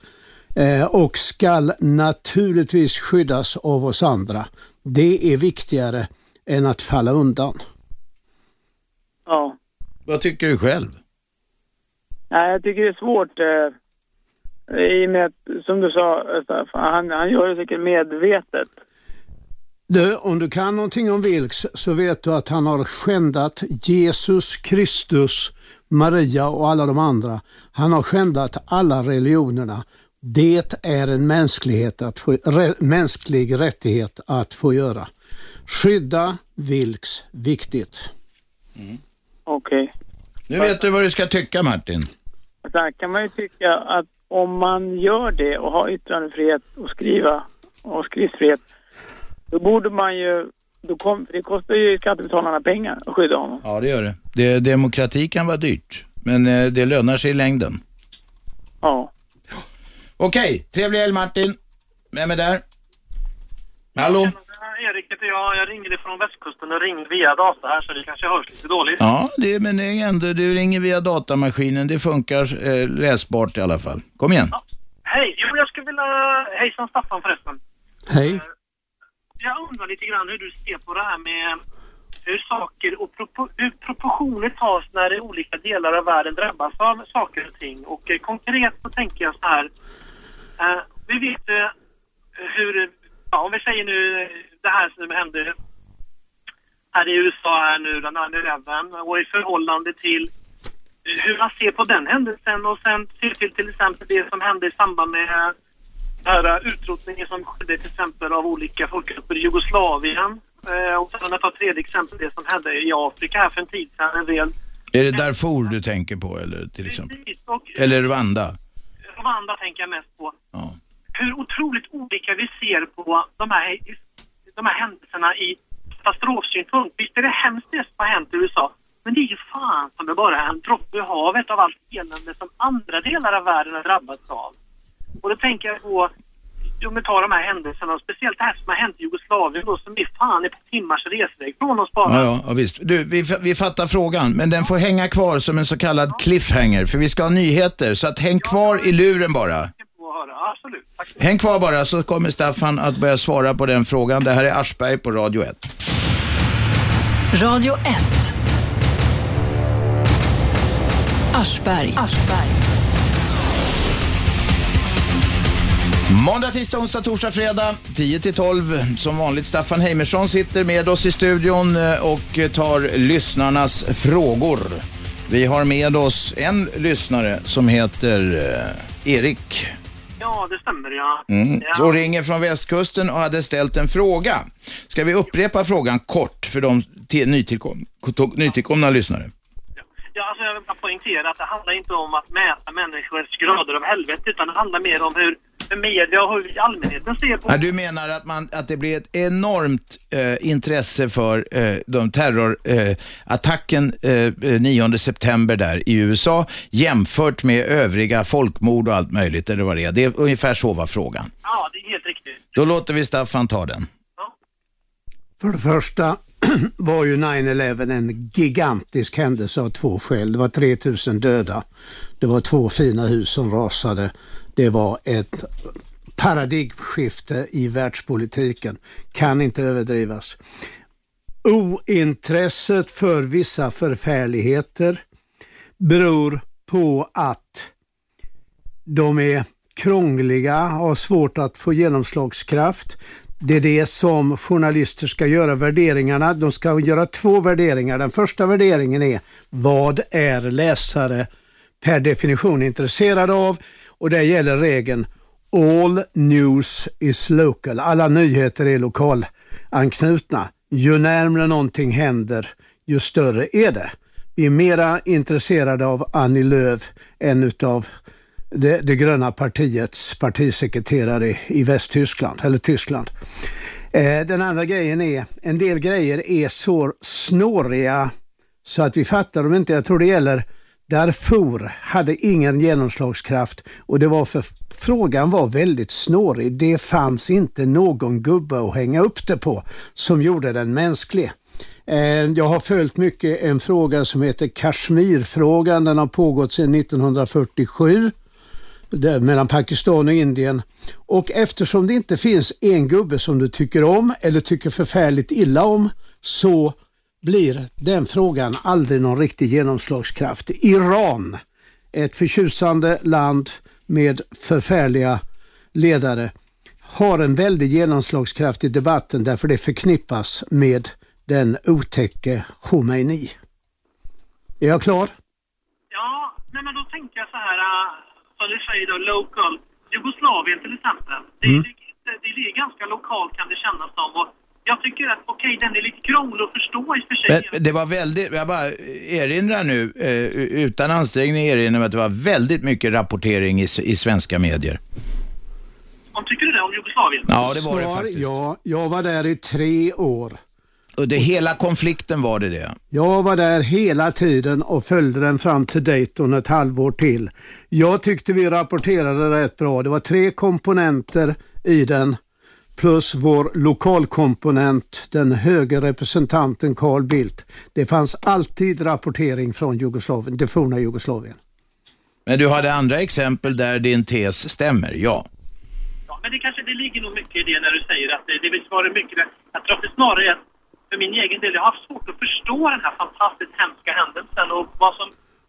Eh, och skall naturligtvis skyddas av oss andra. Det är viktigare än att falla undan. Ja. Vad tycker du själv? Nej, jag tycker det är svårt. Eh, I och med att, som du sa, han, han gör det säkert medvetet. Du, om du kan någonting om Vilks så vet du att han har skändat Jesus Kristus, Maria och alla de andra. Han har skändat alla religionerna. Det är en mänsklighet att få, rä, mänsklig rättighet att få göra. Skydda Vilks, viktigt. Okej. Nu vet du vad du ska tycka Martin. Här kan man ju tycka att om man gör det och har yttrandefrihet och skriva och skriftfrihet, då borde man ju, då kom, det kostar ju skattebetalarna pengar att skydda honom. Ja, det gör det. det demokrati kan vara dyrt, men eh, det lönar sig i längden. Ja. Okej, trevlig helg Martin. Vem är där? Hallå? Erik heter jag. Jag ringer ifrån västkusten och ringer via data här så det kanske hörs lite dåligt. Ja, det, men det är ändå, du ringer via datamaskinen. Det funkar eh, läsbart i alla fall. Kom igen. Hej! Jo, jag skulle vilja... Hejsan Staffan förresten. Hej. Jag undrar lite grann hur du ser på det här med hur saker och propo- hur proportioner tas när olika delar av världen drabbas av saker och ting. Och eh, konkret så tänker jag så här. Eh, vi vet eh, hur, ja, om vi säger nu eh, det här som hände här i USA här nu, den 9-11 och i förhållande till hur man ser på den händelsen och sen se till till exempel det som hände i samband med den här utrotningen som skedde till exempel av olika folkgrupper i Jugoslavien. Eh, och sen ta tredje exempel det som hände i Afrika här för en tid sedan. En del Är det Darfur du tänker på eller till exempel? och Eller Rwanda? Rwanda tänker jag mest på. Hur otroligt olika vi ser på de här, de här händelserna i katastrofsynpunkt. Visst är det hemskt det som har hänt i USA, men det är ju fan som är bara en droppe i havet av allt elände som andra delar av världen har drabbats av. Och då tänker jag på, om vi tar de här händelserna, och speciellt det här som har hänt i Jugoslavien då, som är fan ett par timmars resväg från oss bara. Ja, ja, ja visst. Du, vi, vi fattar frågan, men den får hänga kvar som en så kallad cliffhanger, för vi ska ha nyheter. Så att häng kvar i luren bara. Absolut. Häng kvar bara så kommer Staffan att börja svara på den frågan. Det här är Aschberg på Radio 1. Radio 1. Aschberg. Måndag, tisdag, onsdag, torsdag, fredag 10 till 12. Som vanligt Staffan Heimersson sitter med oss i studion eh, och tar lyssnarnas frågor. Vi har med oss en lyssnare som heter eh, Erik. Ja, det stämmer ja. Mm. ja. Så ringer från västkusten och hade ställt en fråga. Ska vi upprepa frågan kort för de till- nytillkom, nytillkomna lyssnare? Ja, alltså jag vill bara poängtera att det handlar inte om att mäta människors grader av helvete utan det handlar mer om hur media och hur allmänheten ser på Ja, du menar att, man, att det blir ett enormt eh, intresse för eh, de terrorattacken eh, attacken, eh, 9 september där i USA jämfört med övriga folkmord och allt möjligt eller vad det är. Det är ungefär så var frågan. Ja, det är helt riktigt. Då låter vi Staffan ta den. För det första var ju 9-11 en gigantisk händelse av två skäl. Det var 3000 döda. Det var två fina hus som rasade. Det var ett paradigmskifte i världspolitiken. Kan inte överdrivas. Ointresset för vissa förfärligheter beror på att de är krångliga, har svårt att få genomslagskraft. Det är det som journalister ska göra värderingarna. De ska göra två värderingar. Den första värderingen är vad är läsare per definition intresserade av? Och där gäller regeln All news is local. Alla nyheter är lokalanknutna. Ju närmare någonting händer, ju större är det. Vi är mera intresserade av Annie Lööf än utav det, det gröna partiets partisekreterare i Västtyskland, eller Tyskland. Eh, den andra grejen är, en del grejer är så snåriga så att vi fattar dem inte. Jag tror det gäller Darfur hade ingen genomslagskraft och det var för frågan var väldigt snårig. Det fanns inte någon gubbe att hänga upp det på som gjorde den mänsklig. Eh, jag har följt mycket en fråga som heter Kashmirfrågan. Den har pågått sedan 1947 mellan Pakistan och Indien. Och eftersom det inte finns en gubbe som du tycker om eller tycker förfärligt illa om så blir den frågan aldrig någon riktig genomslagskraft. Iran, ett förtjusande land med förfärliga ledare, har en väldig genomslagskraft i debatten därför det förknippas med den otäcke Khomeini. Är jag klar? Ja, nej men då tänker jag så här, som du säger då, local. Jugoslavien till exempel. Det, Mm. det, det, det är ganska lokalt kan det kännas som. Och jag tycker att okej, den är lite krånglig att förstå i och för sig. Men det var väldigt, jag bara erinrar nu, eh, utan ansträngning erinrar mig att det var väldigt mycket rapportering i, i svenska medier. Om tycker du det om Jugoslavien? Ja, det var det faktiskt. Ja, jag var där i tre år. Och det, hela konflikten var det det. Jag var där hela tiden och följde den fram till Dayton ett halvår till. Jag tyckte vi rapporterade rätt bra. Det var tre komponenter i den plus vår lokalkomponent, den höge representanten Carl Bildt. Det fanns alltid rapportering från Jugoslavien, det forna Jugoslavien. Men du hade andra exempel där din tes stämmer, ja. Ja, men det kanske det ligger nog mycket i det när du säger att det, det vill svara mycket. Jag tror att det snarare är att för min egen del, jag har haft svårt att förstå den här fantastiskt hemska händelsen och vad som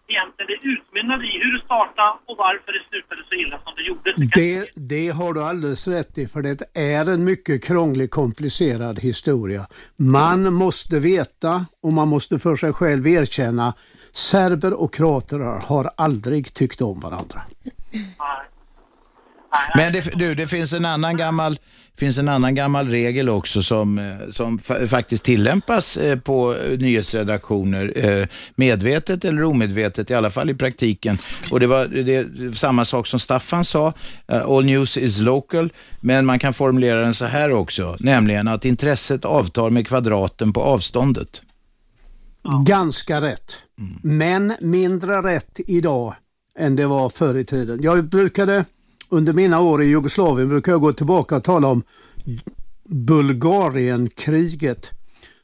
egentligen det utmynnade i, hur det startade och varför det slutade så illa som det gjorde. Det, det har du alldeles rätt i, för det är en mycket krånglig, komplicerad historia. Man måste veta och man måste för sig själv erkänna, serber och kroater har aldrig tyckt om varandra. Men det, du, det finns en annan gammal, finns en annan gammal regel också som, eh, som fa faktiskt tillämpas eh, på nyhetsredaktioner, eh, medvetet eller omedvetet, i alla fall i praktiken. Och det var det, samma sak som Staffan sa, all news is local, men man kan formulera den så här också, nämligen att intresset avtar med kvadraten på avståndet. Ganska rätt. Men mindre rätt idag än det var förr i tiden. Jag brukade under mina år i Jugoslavien brukar jag gå tillbaka och tala om Bulgarienkriget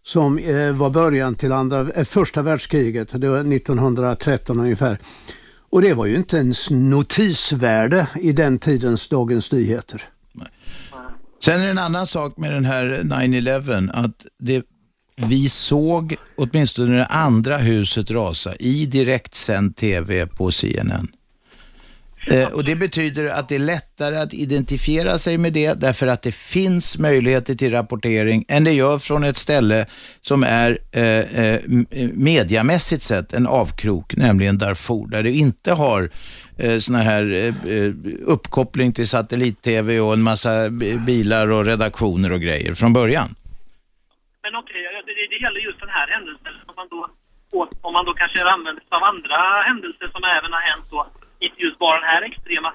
som eh, var början till andra, eh, första världskriget. Det var 1913 ungefär. Och det var ju inte ens notisvärde i den tidens Dagens Nyheter. Sen är det en annan sak med den här 9-11 att det, vi såg åtminstone det andra huset rasa i direktsänd tv på CNN. Eh, och Det betyder att det är lättare att identifiera sig med det därför att det finns möjligheter till rapportering än det gör från ett ställe som är eh, eh, mediamässigt sett en avkrok, nämligen Darfur, där det inte har eh, såna här eh, eh, uppkoppling till satellit-tv och en massa bilar och redaktioner och grejer från början. Men okej, det, det- det gäller just den här händelsen. Om man då, om man då kanske använder sig av andra händelser som även har hänt då, inte just bara den här extrema.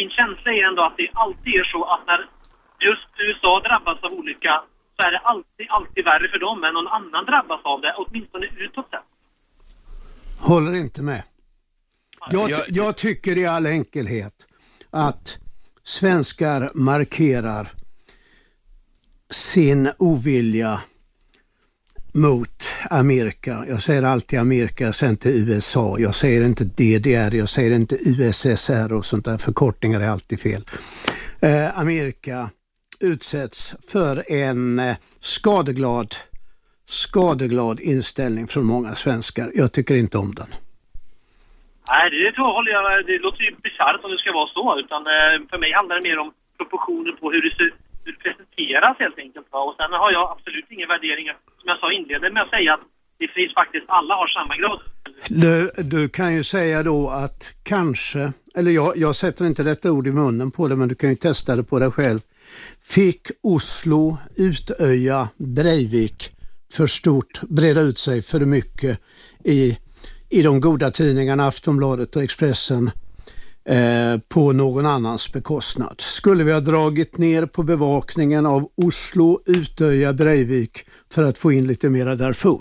Min känsla är ändå att det alltid är så att när just USA drabbas av olycka så är det alltid, alltid värre för dem än någon annan drabbas av det, åtminstone utåt sett. Håller inte med. Jag, Jag- jag tycker i all enkelhet att svenskar markerar sin ovilja mot Amerika. Jag säger alltid Amerika, sen till USA. Jag säger inte DDR, jag säger inte USSR och sånt där. Förkortningar är alltid fel. Eh, Amerika utsätts för en eh, skadeglad, skadeglad inställning från många svenskar. Jag tycker inte om den. Nej, det tror jag håller jag. Det låter ju bisarrt om det ska vara så. Utan eh, för mig handlar det mer om proportioner på hur det, ser, hur det presenteras helt enkelt. Va? Och sen har jag absolut ingen värdering. Som jag sa inledde med att säga att det finns faktiskt, alla har samma grad. Du, du kan ju säga då att kanske, eller jag, jag sätter inte detta ord i munnen på det, men du kan ju testa det på dig själv. Fick Oslo, Utöja, Breivik för stort, breda ut sig för mycket i, i de goda tidningarna Aftonbladet och Expressen eh, på någon annans bekostnad. Skulle vi ha dragit ner på bevakningen av Oslo, Utöja, Breivik för att få in lite mera Darfur?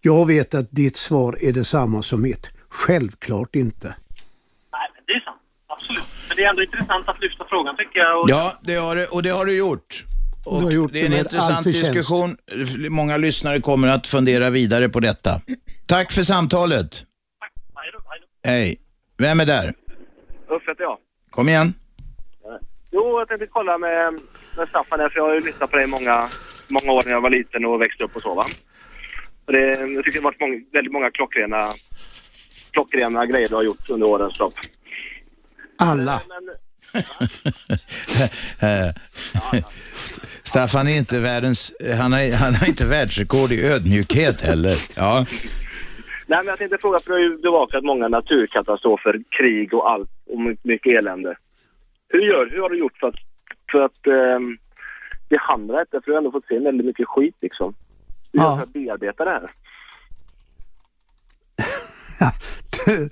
Jag vet att ditt svar är detsamma som mitt. Självklart inte. Nej, men det är sant. Absolut. Men det är ändå intressant att lyfta frågan tycker jag. Och Ja, det har du, och det har du gjort. Och du har gjort det är en intressant diskussion. Många lyssnare kommer att fundera vidare på detta. Tack för samtalet. Hej. Vem är där? Uffe heter jag. Kom igen. Jo, jag tänkte kolla med, med Staffan här, för jag har ju lyssnat på dig många, många år när jag var liten och växte upp och så va. Och det, jag tycker det har varit många, väldigt många klockrena, klockrena grejer du har gjort under årens lopp. Alla. Eh, Staffan är inte världens, han har, han har inte världsrekord i ödmjukhet heller. Ja. Nej, men jag tänkte fråga, för du har ju bevakat många naturkatastrofer, krig och allt, och my- mycket elände. Hur, gör, hur har du gjort för att, för att ehm, behandla detta? För du har ändå fått se väldigt mycket skit liksom. Hur gör du för att bearbeta det här?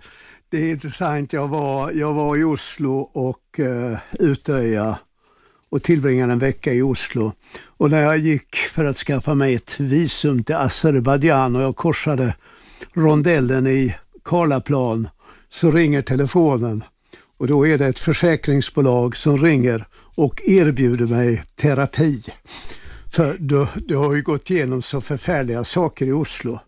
Det är intressant. Jag var, jag var i Oslo och uh, Utöja och tillbringade en vecka i Oslo. Och när jag gick för att skaffa mig ett visum till Azerbajdzjan och jag korsade rondellen i Karlaplan så ringer telefonen och då är det ett försäkringsbolag som ringer och erbjuder mig terapi. För du, det har ju gått igenom så förfärliga saker i Oslo.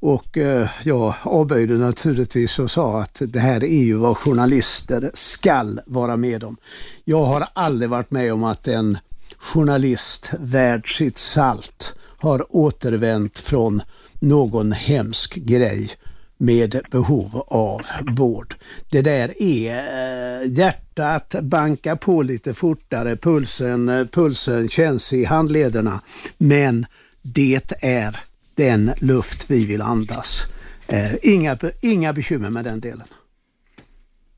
Och eh, jag avböjde naturligtvis och sa att det här är ju vad journalister skall vara med om. Jag har aldrig varit med om att en journalist värd sitt salt har återvänt från någon hemsk grej med behov av vård. Det där är eh, hjärtat bankar på lite fortare, pulsen, eh, pulsen känns i handlederna. Men det är den luft vi vill andas. Eh, inga, inga bekymmer med den delen.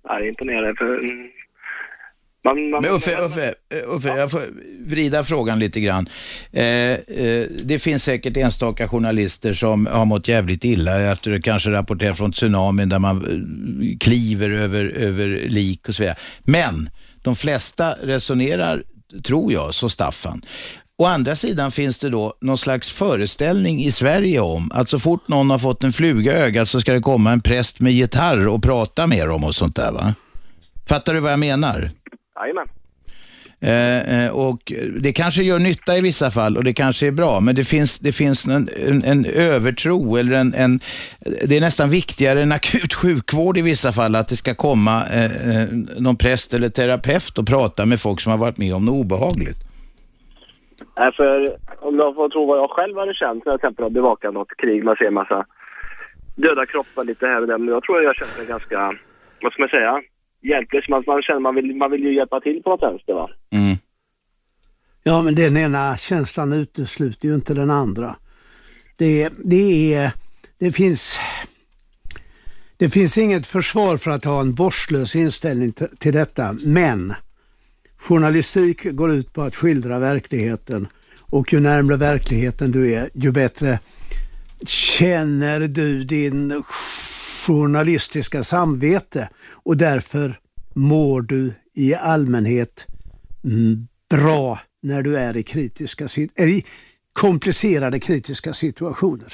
Ja, det är imponerande. För, mm, man, man, Men Uffe, Uffe, Uffe ja. jag får vrida frågan lite grann. Eh, eh, det finns säkert enstaka journalister som har mått jävligt illa efter att kanske rapportera från tsunamin där man eh, kliver över, över lik och så vidare. Men de flesta resonerar, tror jag, så Staffan. Å andra sidan finns det då någon slags föreställning i Sverige om att så fort någon har fått en fluga i ögat så ska det komma en präst med gitarr och prata med dem och sånt där va? Fattar du vad jag menar? Jajamän. Eh, eh, och det kanske gör nytta i vissa fall och det kanske är bra, men det finns, det finns en, en, en övertro eller en, en, det är nästan viktigare än akut sjukvård i vissa fall att det ska komma eh, eh, någon präst eller terapeut och prata med folk som har varit med om något obehagligt. Nej, för om jag får tro vad jag själv hade känt när jag till exempel har bevakat något krig, man ser en massa döda kroppar lite här och där, men jag tror jag känner mig ganska, vad ska man säga, hjälplös. Man, man känner man vill, man vill ju hjälpa till på något vänster va. Ja, men den ena känslan utesluter ju inte den andra. Det, det, är, det, finns, det finns inget försvar för att ha en vårdslös inställning till, till detta, men journalistik går ut på att skildra verkligheten och ju närmare verkligheten du är, ju bättre känner du din journalistiska samvete och därför mår du i allmänhet mm, bra när du är i, kritiska, i komplicerade kritiska situationer.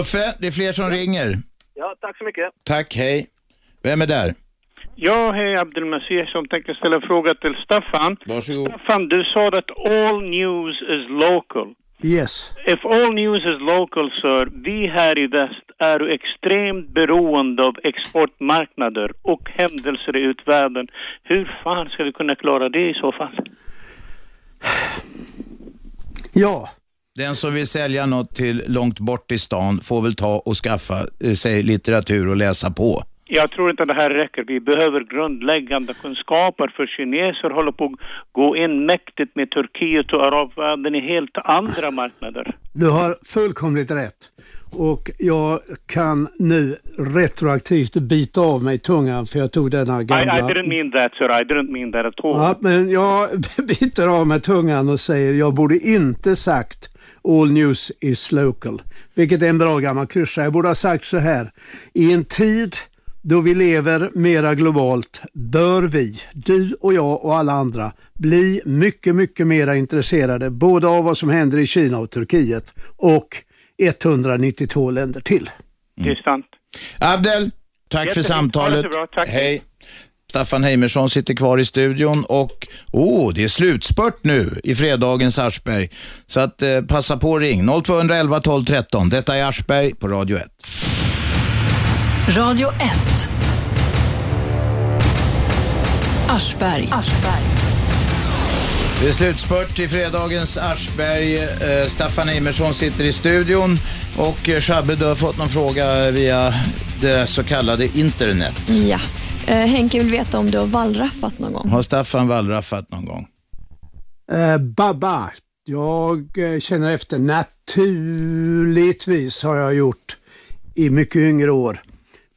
Uffe, det är fler som ringer. Ja, tack så mycket. Tack, hej. Vem är där? Ja, hej Abdelmasih som tänker ställa en fråga till Staffan. Varsågod. Staffan, du sa att all news is local. Yes. If all news is local, sir, vi här i väst är extremt beroende av exportmarknader och händelser i utvärlden. Hur fan ska vi kunna klara det i så fall? Ja. Den som vill sälja något till långt bort i stan får väl ta och skaffa eh, sig litteratur och läsa på. Jag tror inte det här räcker. Vi behöver grundläggande kunskaper för kineser håller på att gå in mäktigt med Turkiet och arabvärlden i helt andra marknader. Du har fullkomligt rätt. Och jag kan nu retroaktivt bita av mig tungan för jag tog denna I, gamla... I didn't mean that, sir. I didn't mean that at all. Ja, men jag biter av mig tungan och säger jag borde inte sagt all news is local. Vilket är en bra gammal klyscha. Jag borde ha sagt så här. I en tid då vi lever mera globalt bör vi, du och jag och alla andra, bli mycket, mycket mera intresserade både av vad som händer i Kina och Turkiet och 192 länder till. Mm. Det är sant. Abdel, tack för samtalet. Bra. Tack. Hej. Staffan Heimersson sitter kvar i studion och oh, det är slutspurt nu i fredagens Aschberg. Så att eh, passa på och ring 0211 12 13. Detta är Aschberg på Radio 1. Radio 1. Aschberg. Det är slutspurt i fredagens Aschberg. Eh, Staffan Heimersson sitter i studion och eh, Shabbe, du har fått någon fråga via det så kallade internet. Ja. Eh, Henke vill veta om du har wallraffat någon gång. Har Staffan wallraffat någon gång? Eh, Babba, jag känner efter. Naturligtvis har jag gjort i mycket yngre år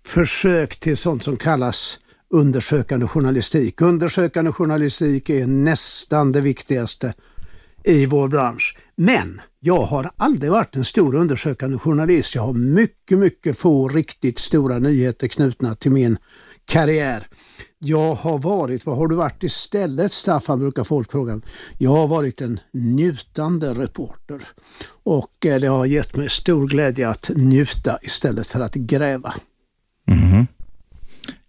försök till sånt som kallas undersökande journalistik. Undersökande journalistik är nästan det viktigaste i vår bransch. Men jag har aldrig varit en stor undersökande journalist. Jag har mycket, mycket få riktigt stora nyheter knutna till min karriär. Jag har varit, vad har du varit istället Staffan, brukar folk fråga. Jag har varit en njutande reporter och eh, det har gett mig stor glädje att njuta istället för att gräva. Mm-hmm.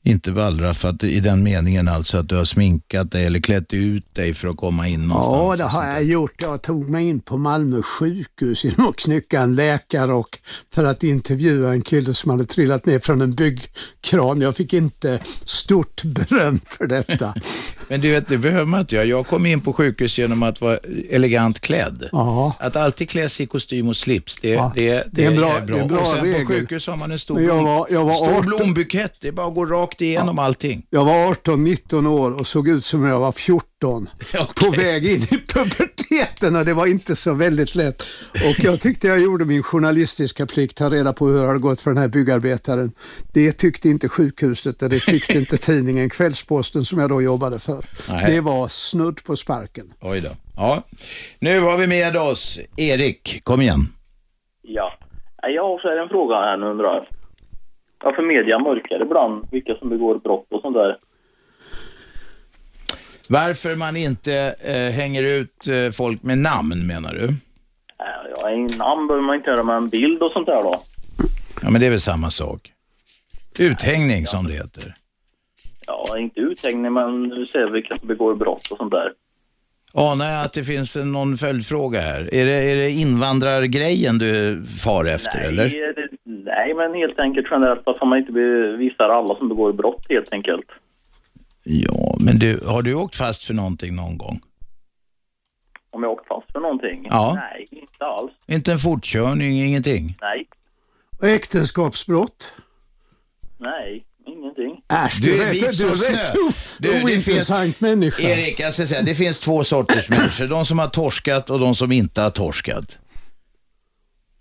Inte wallraffat i den meningen alltså att du har sminkat dig eller klätt ut dig för att komma in någonstans? Ja, det har jag gjort. Jag tog mig in på Malmö sjukhus genom att knycka en läkarrock för att intervjua en kille som hade trillat ner från en byggkran. Jag fick inte stort beröm för detta. Men du vet, det behöver man inte göra. Jag kom in på sjukhus genom att vara elegant klädd. Ja. Att alltid klä sig i kostym och slips, det, Ja, det, det, det är en bra- är bra. det är bra och sen regel. på sjukhus har man en stor, jag var- jag var stor 18 blombukett. Det är bara att gå rakt igenom allting. Jag var 18-19 år och såg ut som jag var 14. På väg in i puberteten och det var inte så väldigt lätt. Och jag tyckte jag gjorde min journalistiska plikt, ta reda på hur det har gått för den här byggarbetaren. Det tyckte inte sjukhuset och det tyckte inte tidningen Kvällsposten som jag då jobbade för. Nej. Det var snudd på sparken. Oj då. Ja. Nu har vi med oss Erik. Kom igen. Ja. Jag har också en fråga här nu undrar jag. Varför media mörkar ibland vilka som begår brott och sånt där? Varför man inte eh, hänger ut eh, folk med namn menar du? Ja, en namn behöver man inte göra med en bild och sånt där då. Ja, men det är väl samma sak. Uthängning som det heter. Ja, inte uthängning men du ser vilka som begår brott och sånt där. Anar jag att det finns någon följdfråga här? Är det, är det invandrargrejen du far efter eller? Nej, det, nej, men helt enkelt generellt varför man inte be- visar alla som begår brott helt enkelt. Ja, men du, har du åkt fast för någonting någon gång? Om jag åkt fast för någonting? Ja. Nej, inte alls. Inte en fortkörning, ingenting? Nej, Och äktenskapsbrott? nej, ingenting. Äsch, Du är vit du är som rätt snö. Du, det ointressant människa. Erik, jag ska säga, det finns två sorters människor. De som har torskat och de som inte har torskat.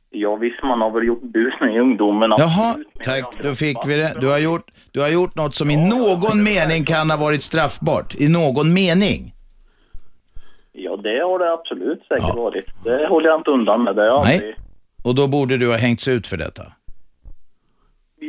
Ja visst, man har väl gjort busning i ungdomen. Jaha, tack. Då fick vi det. Du har, gjort, du har gjort något som i någon mening kan ha varit straffbart. I någon mening. Ja, det har det absolut säkert varit. Det håller jag inte undan med. Det har jag aldrig... Nej. Och då borde du ha hängts ut för detta.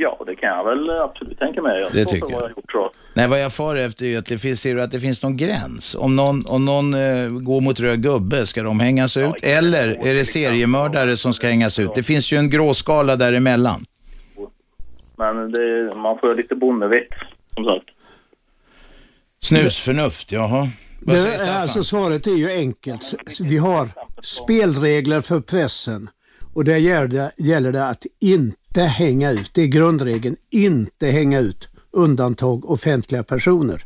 Ja, det kan jag väl absolut tänka mig. Jag Det tycker vad jag. jag gjort, tror jag. Nej, vad jag far efter är att det finns, ser du att det finns någon gräns. Om någon, om någon eh, går mot röd gubbe, ska de hängas ut? Eller är det seriemördare som ska hängas ut? Det finns ju en gråskala däremellan. Men det, man får ju lite bonnevett, som sagt. Snusförnuft, jaha. Vad Det, säger Staffan? alltså svaret är ju enkelt. Vi har spelregler för pressen och där gäller det, gäller det att inte hänga ut. Det är grundregeln. Inte hänga ut. Undantag offentliga personer.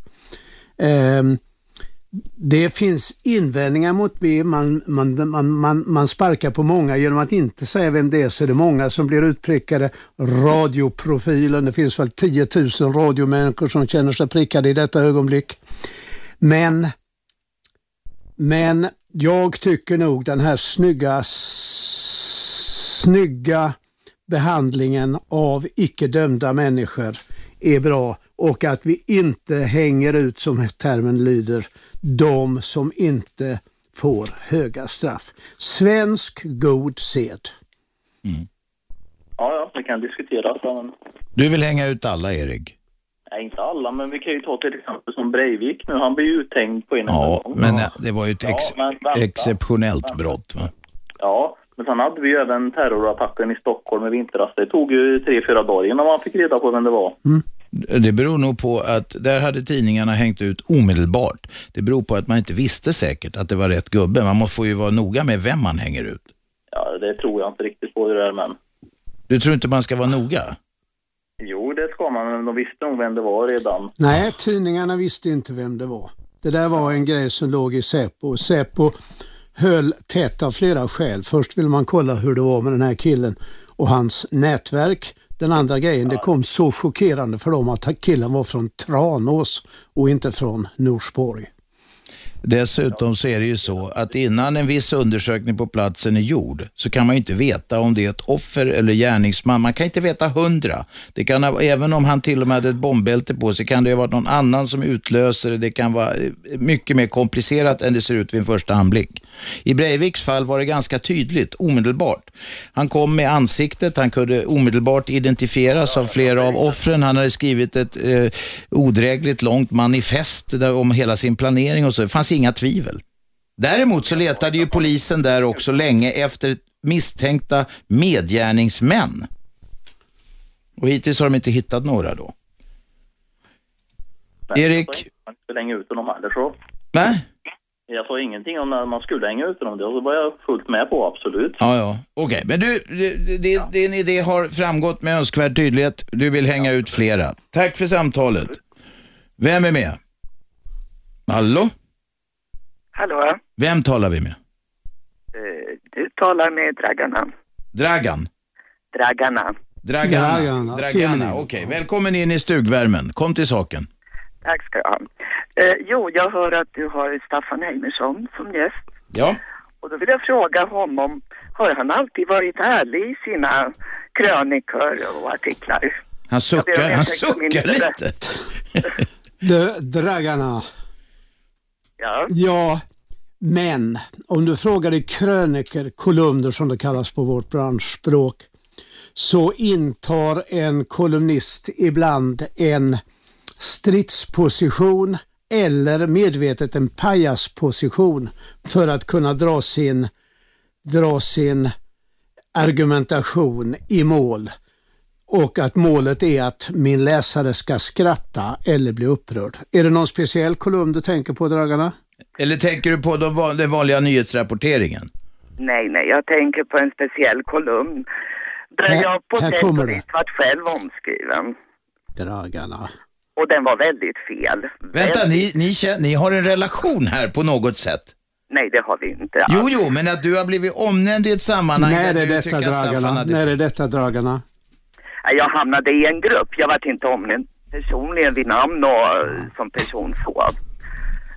Ehm, det finns invändningar mot det. Man, man, man, man, man sparkar på många genom att inte säga vem det är så är det många som blir utprickade. Radioprofilen, det finns väl 10 000 radiomänniskor som känner sig prickade i detta ögonblick. Men men jag tycker nog den här snygga, snygga behandlingen av icke dömda människor är bra och att vi inte hänger ut, som termen lyder, de som inte får höga straff. Svensk god sed. Ja, ja, det kan diskuteras. Men... Du vill hänga ut alla, Erik? Nej, inte alla, men vi kan ju ta till exempel som Breivik nu. Han blir ju uthängd på en Ja, gång. men eh, det var ju ett ex Ja, vänta. exceptionellt brott, va? Ja, Men sen hade vi ju även terrorattacken i Stockholm i vintras. Det tog ju tre, fyra dagar innan man fick reda på vem det var. Det beror nog på att där hade tidningarna hängt ut omedelbart. Det beror på att man inte visste säkert att det var rätt gubbe. Man måste få ju vara noga med vem man hänger ut. Ja, det tror jag inte riktigt på det där, men Du tror inte man ska vara noga? jo, det ska man. Men de visste nog vem det var redan. Nej, tidningarna visste inte vem det var. Det där var en grej som låg i Säpo. och Säpo höll tätt av flera skäl. Först ville man kolla hur det var med den här killen och hans nätverk. Den andra grejen, det kom så chockerande för dem att killen var från Tranås och inte från Norsborg. Dessutom så är det ju så att innan en viss undersökning på platsen är gjord så kan man ju inte veta om det är ett offer eller gärningsman. Man kan inte veta hundra. Det kan ha, även om han till och med hade ett bombbälte på sig kan det ha varit någon annan som utlöser det. Det kan vara eh, mycket mer komplicerat än det ser ut vid en första anblick. I Breiviks fall var det ganska tydligt, omedelbart. Han kom med ansiktet, han kunde omedelbart identifieras av flera av offren. Han hade skrivit ett eh, odrägligt långt manifest där, om hela sin planering och så. Det fanns inga tvivel. Däremot så letade ju polisen där också länge efter misstänkta medgärningsmän. Och hittills har de inte hittat några då. Erik? Man skulle hänga ut honom heller så. Va? Jag sa ingenting om när man skulle hänga ut honom. Det var jag fullt med på, absolut. Ja, ja. Okej, men du, det, det, din idé har framgått med önskvärd tydlighet. Du vill hänga ut flera. Tack för samtalet. Vem är med? Hallå? Hallå? Vem talar vi med? Eh, Du talar med Dragana. Dragan? Dragana. Dragana. Dragana, Dragana. Okej, välkommen in i stugvärmen. Kom till saken. Tack ska du ha. Eh, jo, jag hör att du har Staffan Heimersson som gäst. Ja. Och då vill jag fråga honom, har han alltid varit ärlig i sina krönikor och artiklar? Han suckar, han suckar lite-. Du, Dragarna. Ja. Ja, men om du frågar i kröniker, kolumner som det kallas på vårt branschspråk, så intar en kolumnist ibland en stridsposition eller medvetet en pajasposition för att kunna dra sin, dra sin argumentation i mål. Och att målet är att min läsare ska skratta eller bli upprörd. Är det någon speciell kolumn du tänker på, Dragarna? Eller tänker du på de, van- den vanliga nyhetsrapporteringen? Nej, nej, jag tänker på en speciell kolumn. Där Här- jag på sätt och vis vart själv omskriven. Dragarna. Och den var väldigt fel. Vänta, ni, ni, känner, ni har en relation här på något sätt? Nej, det har vi inte. Jo, jo, men att du har blivit omnämnd i ett sammanhang När är detta Dragarna? När är detta Dragarna? Jag hamnade i en grupp. Jag var inte omnämnd personligen vid namn och eh, som person så.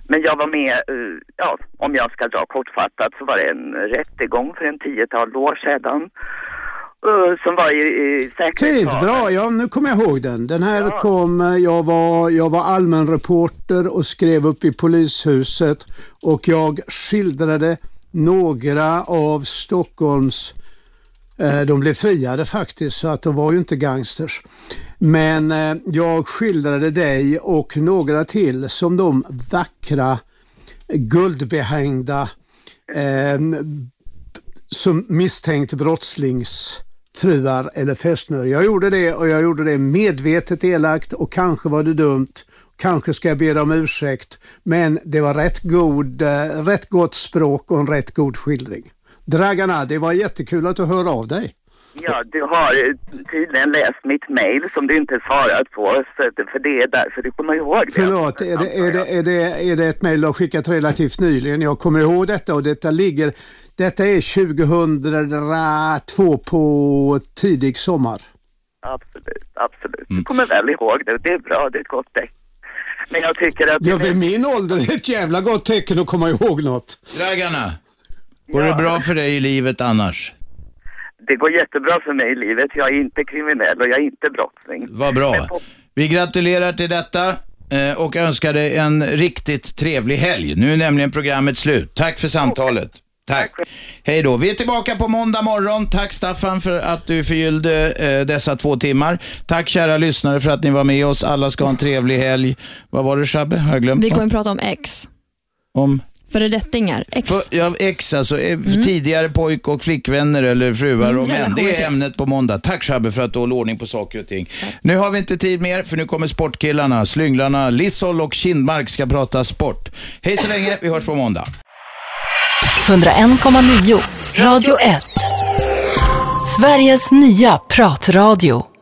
Men jag var med, eh, ja, om jag ska dra kortfattat så var det en rättegång för en tiotal år sedan. eh, Som var i, i säkerhetssalen. bra. Ja, nu kommer jag ihåg den. Den här kom, eh, jag var, jag var allmän reporter och skrev upp i polishuset och jag skildrade några av Stockholms Eh, de blev friade faktiskt så att de var ju inte gangsters. Men eh, jag skildrade dig och några till som de vackra guldbehängda eh, som misstänkt brottslingsfruar eller fästmör. Jag gjorde det och jag gjorde det medvetet elakt och kanske var det dumt. Kanske ska jag be dem om ursäkt. Men det var rätt, god, eh, rätt gott språk och en rätt god skildring. Dragana, det var jättekul att du hör av dig. Ja, du har tydligen läst mitt mail som du inte svarat på. För det är därför du kommer ihåg det. Förlåt, är det, är, det, är, det, är det ett mejl du har skickat relativt nyligen? Jag kommer ihåg detta och detta ligger, detta är 2002 på tidig sommar. Absolut, absolut. Du kommer väl ihåg det. Det är bra, det är ett gott tecken. Men jag tycker att... Ja, vid min ålder är det ett jävla gott tecken att komma ihåg något. Dragarna, går det bra för dig i livet annars? Det går jättebra för mig i livet. Jag är inte kriminell och jag är inte brottsling. Vad bra. Vi gratulerar till detta eh, och önskar dig en riktigt trevlig helg. Nu är nämligen programmet slut. Tack för samtalet. Tack. Hej då. Vi är tillbaka på måndag morgon. Tack Staffan för att du förgyllde eh, dessa två timmar. Tack kära lyssnare för att ni var med oss. Alla ska ha en trevlig helg. Vad var det Shabbe? Har jag glömt Vi något? kommer att prata om X. Om? Föredettingar, ex. För, ja, ex alltså, eh, tidigare pojk och flickvänner eller fruar Mm, och män. Det är ämnet på måndag. Tack Shabbe för att du håller ordning på saker och ting. Nu har vi inte tid mer för nu kommer sportkillarna, slynglarna Lissol och Kindmark ska prata sport. Hej så länge, vi hörs på måndag. 101,9 Radio 1. Sveriges nya pratradio.